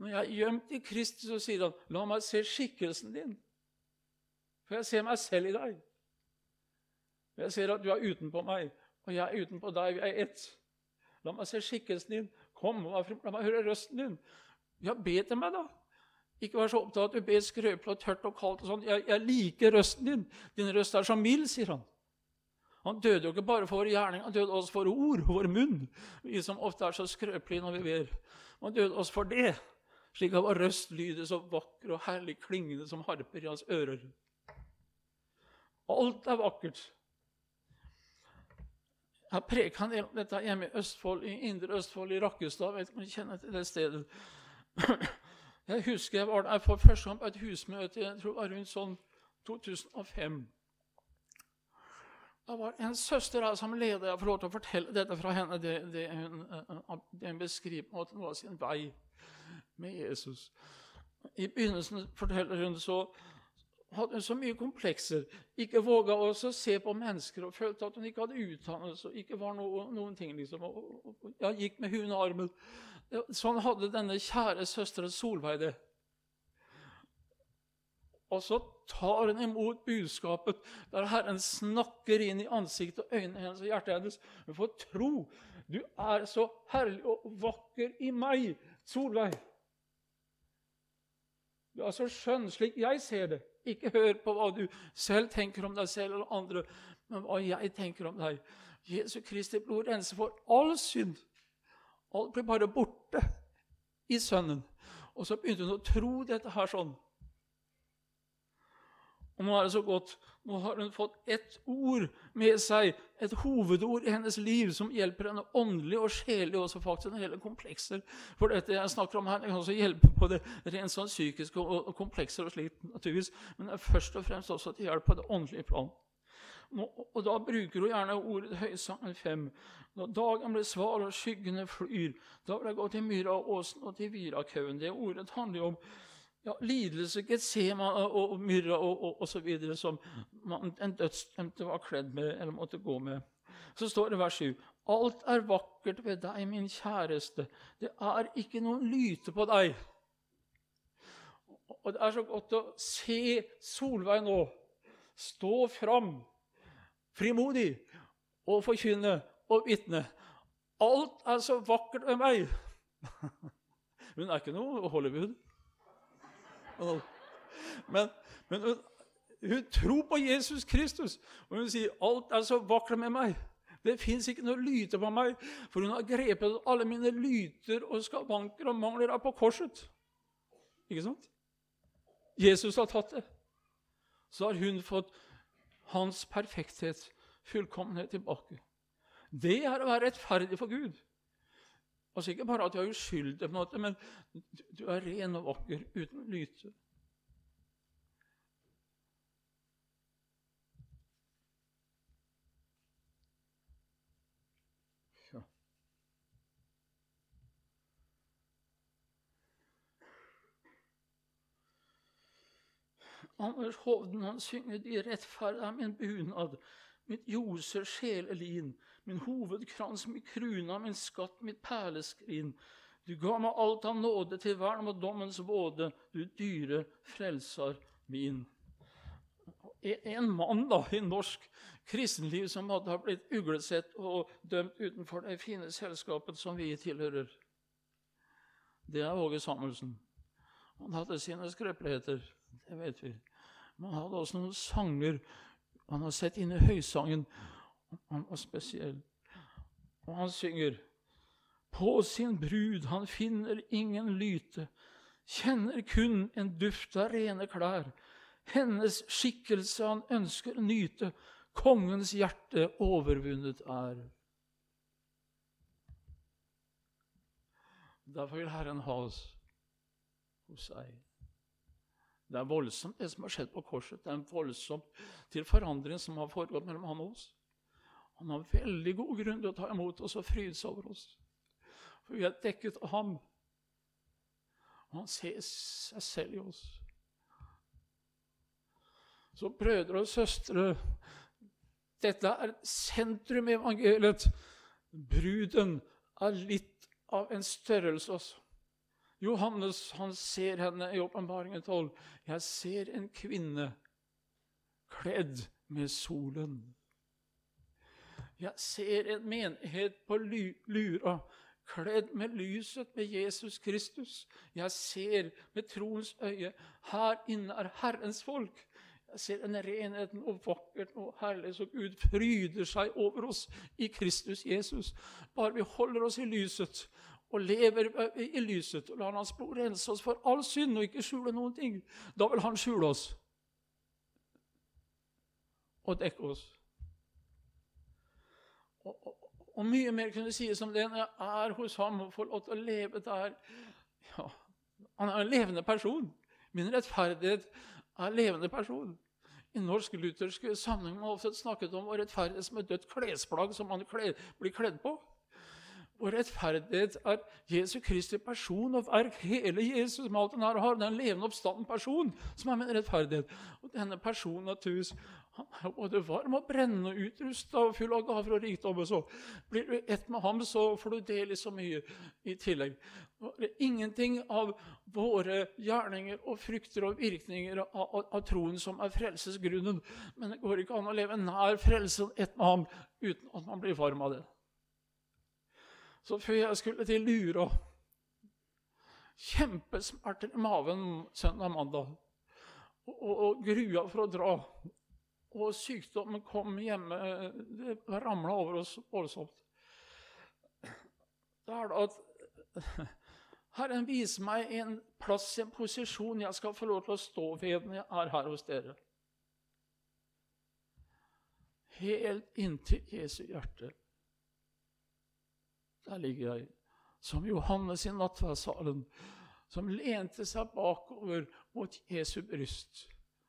når jeg er gjemt i Kristus, så sier han, 'La meg se skikkelsen din.' For jeg ser meg selv i deg. Jeg ser at du er utenpå meg, og jeg er utenpå deg. Vi er ett. La meg se skikkelsen din. Kom, la meg høre røsten din. Ja, be til meg, da. Ikke vær så opptatt av at du ber skrøpelig og tørt og kaldt. og sånn. Jeg, jeg, liker røsten din. Din røst er så mild, sier han. Han døde jo ikke bare for vår gjerning, han døde også for ord, vår munn. Vi som ofte er så skrøpelige når vi ber. Han døde også for det slik at vår røst lyder så vakker og herlig klingende som harper i hans ører. Alt er vakkert. Jeg preka en del om dette hjemme i Østfold, i Indre Østfold, i Rakkestad. vet ikke om du kjenner til det stedet. Jeg husker jeg var der for første gang på et husmøte jeg tror det var rundt sånn 2005. Det var en søster her som leder. Jeg får lov til å fortelle dette fra henne. Det, det hun, det hun beskriver på noe av sin vei med Jesus. I begynnelsen forteller hun så hadde hun så mye komplekser. Ikke våga å se på mennesker og følte at hun ikke hadde utdannelse. og ikke var noe, noen ting liksom. Og, og, ja, gikk med hund og armen. Sånn hadde denne kjære søstera Solveig det. Og så tar hun imot budskapet der Herren snakker inn i ansiktet og øynene hennes og hjertet hennes. Hun får tro. Du er så herlig og vakker i meg, Solveig. Du er så skjønn slik jeg ser det. Ikke hør på hva du selv tenker om deg selv eller andre, men hva jeg tenker om deg. Jesu Kristi blod renser for all synd. Alt blir bare borte i Sønnen. Og så begynte hun å tro dette her sånn. Og nå er det så godt. Nå har hun fått ett ord med seg, et hovedord i hennes liv som hjelper henne åndelig og sjelelig, også faktisk når det gjelder komplekser. For dette jeg snakker om her, det kan også hjelpe på det rent sånn psykiske og, komplekser og slikt, naturligvis, men det er først og fremst også til hjelp på det åndelige plan. Og da bruker hun gjerne ordet Høysangen 5. Når dagen blir sval og skyggene flyr, da vil jeg gå til Myraåsen og til Virakaugen. Det ordet handler jo om ja, lidelse, Getsema og, og myrra og, og, og, så videre, som man, en dødsdømte var kledd med eller måtte gå med. Så står det vers 7.: Alt er vakkert ved deg, min kjæreste. Det er ikke noen lyte på deg. Og det er så godt å se Solveig nå stå fram frimodig og forkynne og vitne. Alt er så vakkert ved meg. Hun er ikke noe Hollywood. Men, men hun, hun, tror på Jesus Kristus, og hun sier 'alt er så vakkert med meg'. Det fins ikke noe lyte på meg, for hun har grepet alle mine lyter og skavanker og mangler er på korset. Ikke sant? Jesus har tatt det. Så har hun fått hans perfekthet, fullkommenhet, tilbake. Det er å være rettferdig for Gud. Altså Ikke bare at du er uskyldig, på en måte, men du er ren og vakker uten lyte. Anders Hovden han synger 'De rettferdige er min bunad', mitt ljoser sjelelin min hovedkrans, min kruna, min skatt, mitt perleskrin. Du ga meg alt av nåde til vern mot dommens våde, du dyre frelser min. En mann da, i norsk kristenliv som hadde blitt uglesett og dømt utenfor det fine selskapet som vi tilhører. Det er Åge Samuelsen. Han hadde sine skrøpeligheter, det vet vi. Han hadde også noen sanger. Han har sett inn i høysangen han var spesiell. Og han synger På sin brud han finner ingen lyte, kjenner kun en duft av rene klær. Hennes skikkelse han ønsker nyte, kongens hjerte overvunnet er. Derfor vil Herren ha oss hos seg. Det er voldsomt, det som har skjedd på korset. Det er en voldsom til forandring som har foregått mellom han og oss. Han har veldig god grunn til å ta imot oss og fryde seg over oss. For vi er dekket av ham. Og han ser seg selv i oss. Så brødre og søstre, dette er sentrum i evangeliet. Bruden er litt av en størrelse også. Johannes han ser henne i åpenbaringen 12. Jeg ser en kvinne kledd med solen. Jeg ser en menighet på Lura kledd med lyset med Jesus Kristus. Jeg ser med troens øye her inne er Herrens folk. Jeg ser en renheten og vakkert og herlig som Gud fryder seg over oss i Kristus Jesus. Bare vi holder oss i lyset og lever i lyset og lar Hans blod rense oss for all synd og ikke skjule noen ting, da vil Han skjule oss og dekke oss. Og, og, og, mye mer kunne sies om det når jeg er hos ham og får lov til å leve der. Ja, han er en levende person. Min rettferdighet er en levende person. I norsk luthersk sammenheng har man ofte snakket om rettferdighet som et dødt klesplagg som man blir kledd på. Og rettferdighet er Jesu Kristi person og verk. Hele Jesus med alt han er og har. Det er en levende oppstanden person som er min rettferdighet. Og denne personen naturligvis han er både varm og brennende og utrusta og full av gaver og rikdom. Og så blir du ett med ham, så får du del i så mye i tillegg. Det er ingenting av våre gjerninger og frykter og virkninger av, av, av troen som er frelsesgrunnen. Men det går ikke an å leve nær frelsen ett med ham uten at man blir varm av det. Så før jeg skulle til Lura Kjempesmerter i maven søndag mandag. Og, og, grua for å dra. Og sykdommen kom hjemme. Det ramla over oss voldsomt. da er det at Herren viser meg en plass, en posisjon jeg skal få lov til å stå ved når jeg er her hos dere. Helt inntil Jesu hjerte. Der ligger jeg, som Johannes i nattverdssalen, som lente seg bakover mot Jesu bryst.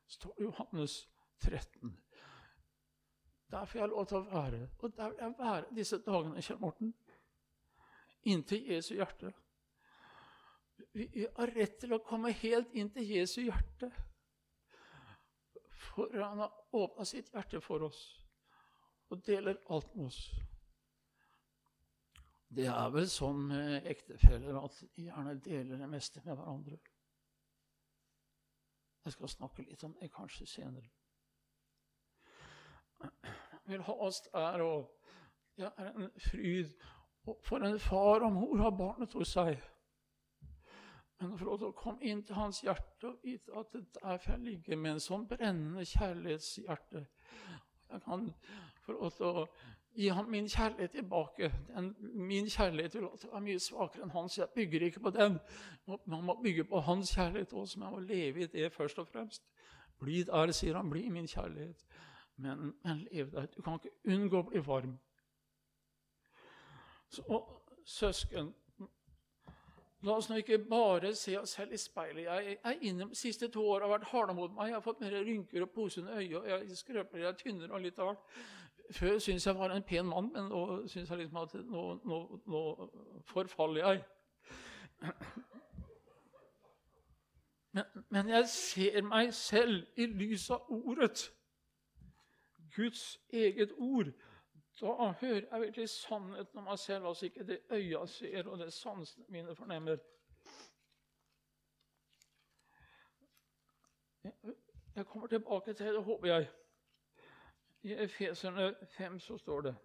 Står Johannes 13. Der får jeg lov til å være. Og der vil jeg være disse dagene, Kjell Morten. Inntil Jesu hjerte. Vi har rett til å komme helt inn til Jesu hjerte. For han har åpna sitt hjerte for oss og deler alt med oss. Det er vel sånn med ektefeller at de gjerne deler det meste med hverandre. Jeg skal snakke litt om det kanskje senere. Jeg vil ha oss der, og det er en fryd. For en far og mor har barnet hos seg. Men til å komme inn til hans hjerte og vite at det der får jeg ligge med en sånn brennende kjærlighetshjerte Jeg kan få lov til å gi ham min kjærlighet tilbake. Den, min kjærlighet vil alltid være mye svakere enn hans. Jeg bygger ikke på den. Man må bygge på hans kjærlighet også, men jeg må leve i det først og fremst. Bli der, sier han. Bli min kjærlighet. Men, men lev der. Du kan ikke unngå å bli varm. Så, søsken La oss nå ikke bare se oss selv i speilet. Jeg er inne de siste to åra vært harde mot meg. Jeg har fått mer rynker og pose under øyet, og jeg skrøper, jeg er tynnere og litt av hvert. Før syntes jeg var en pen mann, men nå syns jeg liksom at nå, nå, nå forfaller jeg. Men, men, jeg ser meg selv i lys av ordet. Guds eget ord. Da hører jeg virkelig sannheten om meg selv, altså ikke det øya ser, og det sansene mine fornemmer. Jeg kommer tilbake til det, håper jeg. I Efeserne 5 så står det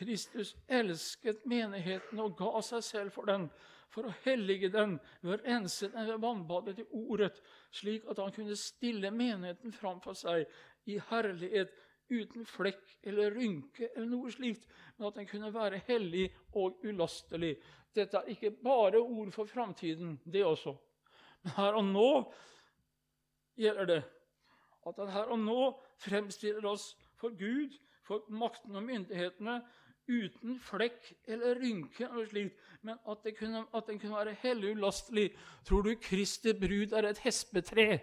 Kristus elsket menigheten og ga seg selv for den, for å hellige den ved å rense den ved vannbadet i ordet, slik at han kunne stille menigheten framfor seg i herlighet uten flekk eller rynke eller noe slikt, men at den kunne være hellig og ulastelig. Dette er ikke bare ord for framtiden, det også. Men her og nå gjelder det at han her og nå fremstiller oss for Gud, for makten og myndighetene, uten flekk eller rynke, eller slikt, men at, kunne, at den kunne være hellig ulastelig. Tror du Kristi brud er et hespetre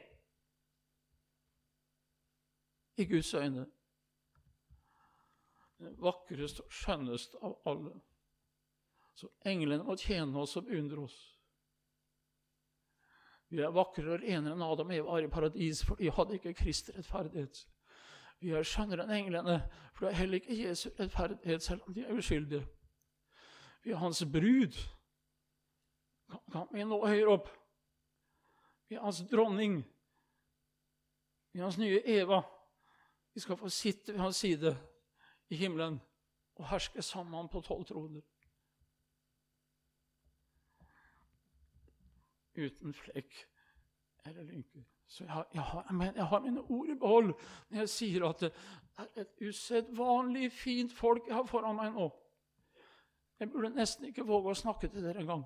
i Guds øyne? Den vakreste og skjønneste av alle. Så englene må tjene oss og beundre oss. Vi er vakrere og renere enn Adam og Eva var i paradis, for de hadde ikke Kristi rettferdighet. Vi er skjønnere enn englene, for det er heller ikke Jesu rettferdighet, selv om de er uskyldige. Vi er hans brud. Kan vi nå høyere opp? Vi er hans dronning. Vi er hans nye Eva. Vi skal få sitte ved hans side i himmelen og herske sammen på tolv troner. Uten flekk eller lynker. Så jeg har, jeg, har, jeg har, mine ord i behold når jeg sier at det er et usedvanlig fint folk jeg har foran meg nå. Jeg burde nesten ikke våge å snakke til dere engang.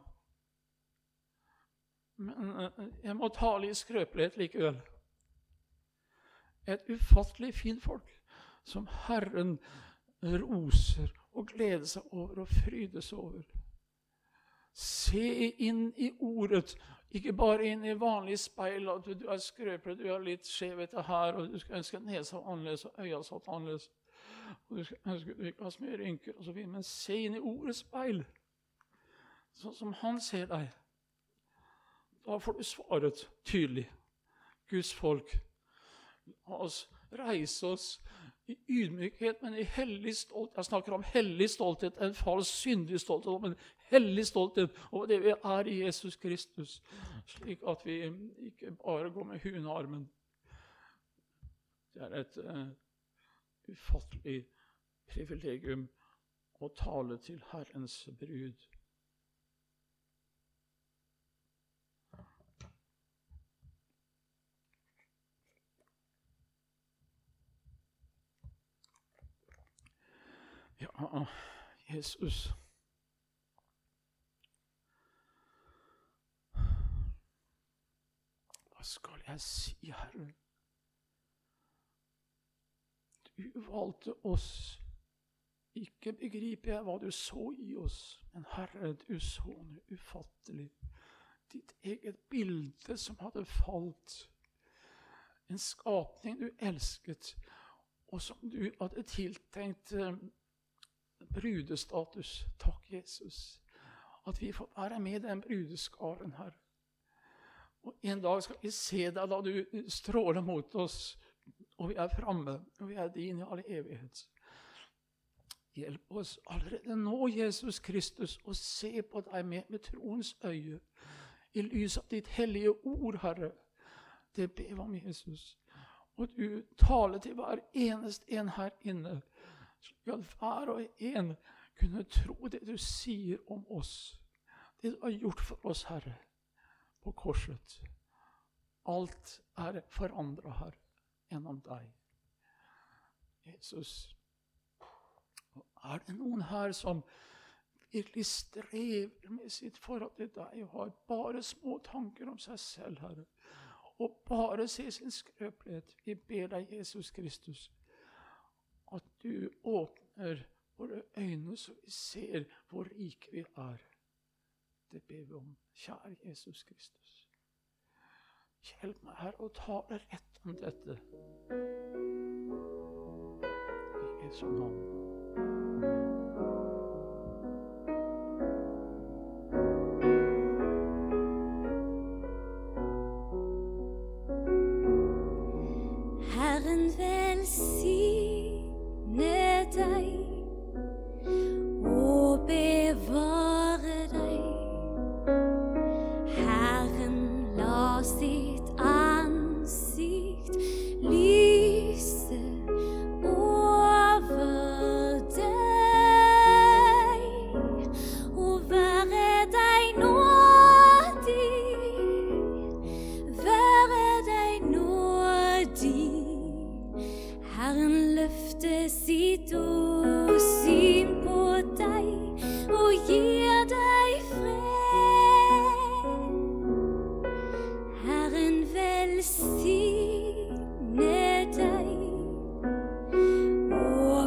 Men eh, jeg må tale i skrøpelighet likevel. Et ufattelig fint folk som Herren roser og gleder seg over og frydes over. Se inn i Ordet ikke bare inn i vanlige speil at du, du er skrøpelig, du er litt skjevhet her, og du skal ønske nesa annerledes og øya satt annerledes. Og du skal ønske du ikke har så mye rynker osv. Men se inn i ordets speil, sånn som han ser deg. Da får du svaret tydelig. Guds folk, la oss reise oss i ydmykhet, men i hellig stolthet. Jeg snakker om hellig stolthet, en falsk, syndig stolthet, men hellig stolthet over det vi er i Jesus Kristus, slik at vi ikke bare går med hunearmen. Det er et uh, ufattelig privilegium å tale til Herrens brud. Ja, Jesus. Hva skal jeg si, Herre? Du valgte oss. Ikke begriper jeg hva du så i oss, men Herre, du så noe ufattelig. Ditt eget bilde som hadde falt. En skapning du elsket, og som du hadde tiltenkt eh, brudestatus. Takk, Jesus, at vi får være med den brudeskaren, Herre. Og En dag skal vi se deg da du stråler mot oss, og vi er framme, og vi er din i all evighet. Hjelp oss allerede nå, Jesus Kristus, å se på deg med, med troens øye, i lys av ditt hellige ord, Herre. Det ber vi om, Jesus. Og du taler til hver eneste en her inne, slik at hver og en kunne tro det du sier om oss, det du har gjort for oss, Herre på korset. Alt er forandra her gjennom deg. Jesus, er det noen her som virkelig strever med sitt forhold til deg og har bare små tanker om seg selv, Herre, og bare ser sin skrøpelighet? Vi ber deg, Jesus Kristus, at du åpner våre øyne så vi ser hvor rike vi er. Det ber vi om. Kjære Jesus Kristus. Hjelp meg her å tale rett om dette. I Jesu navn.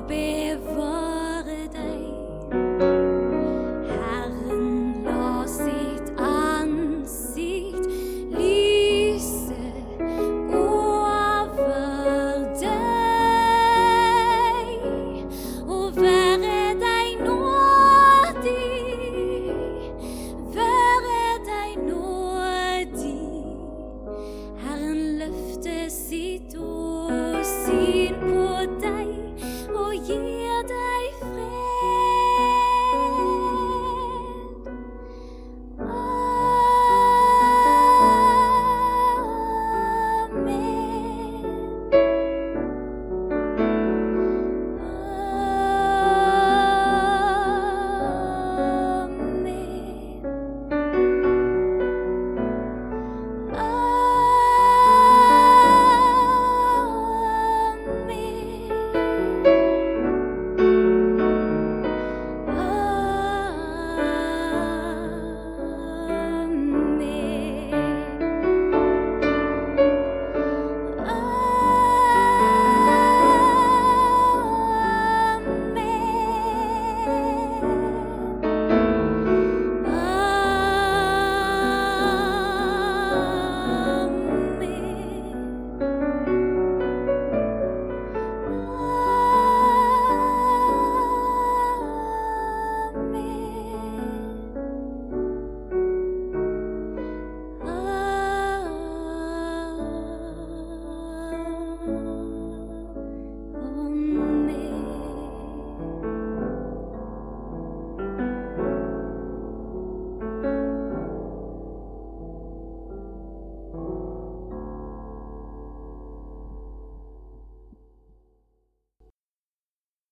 be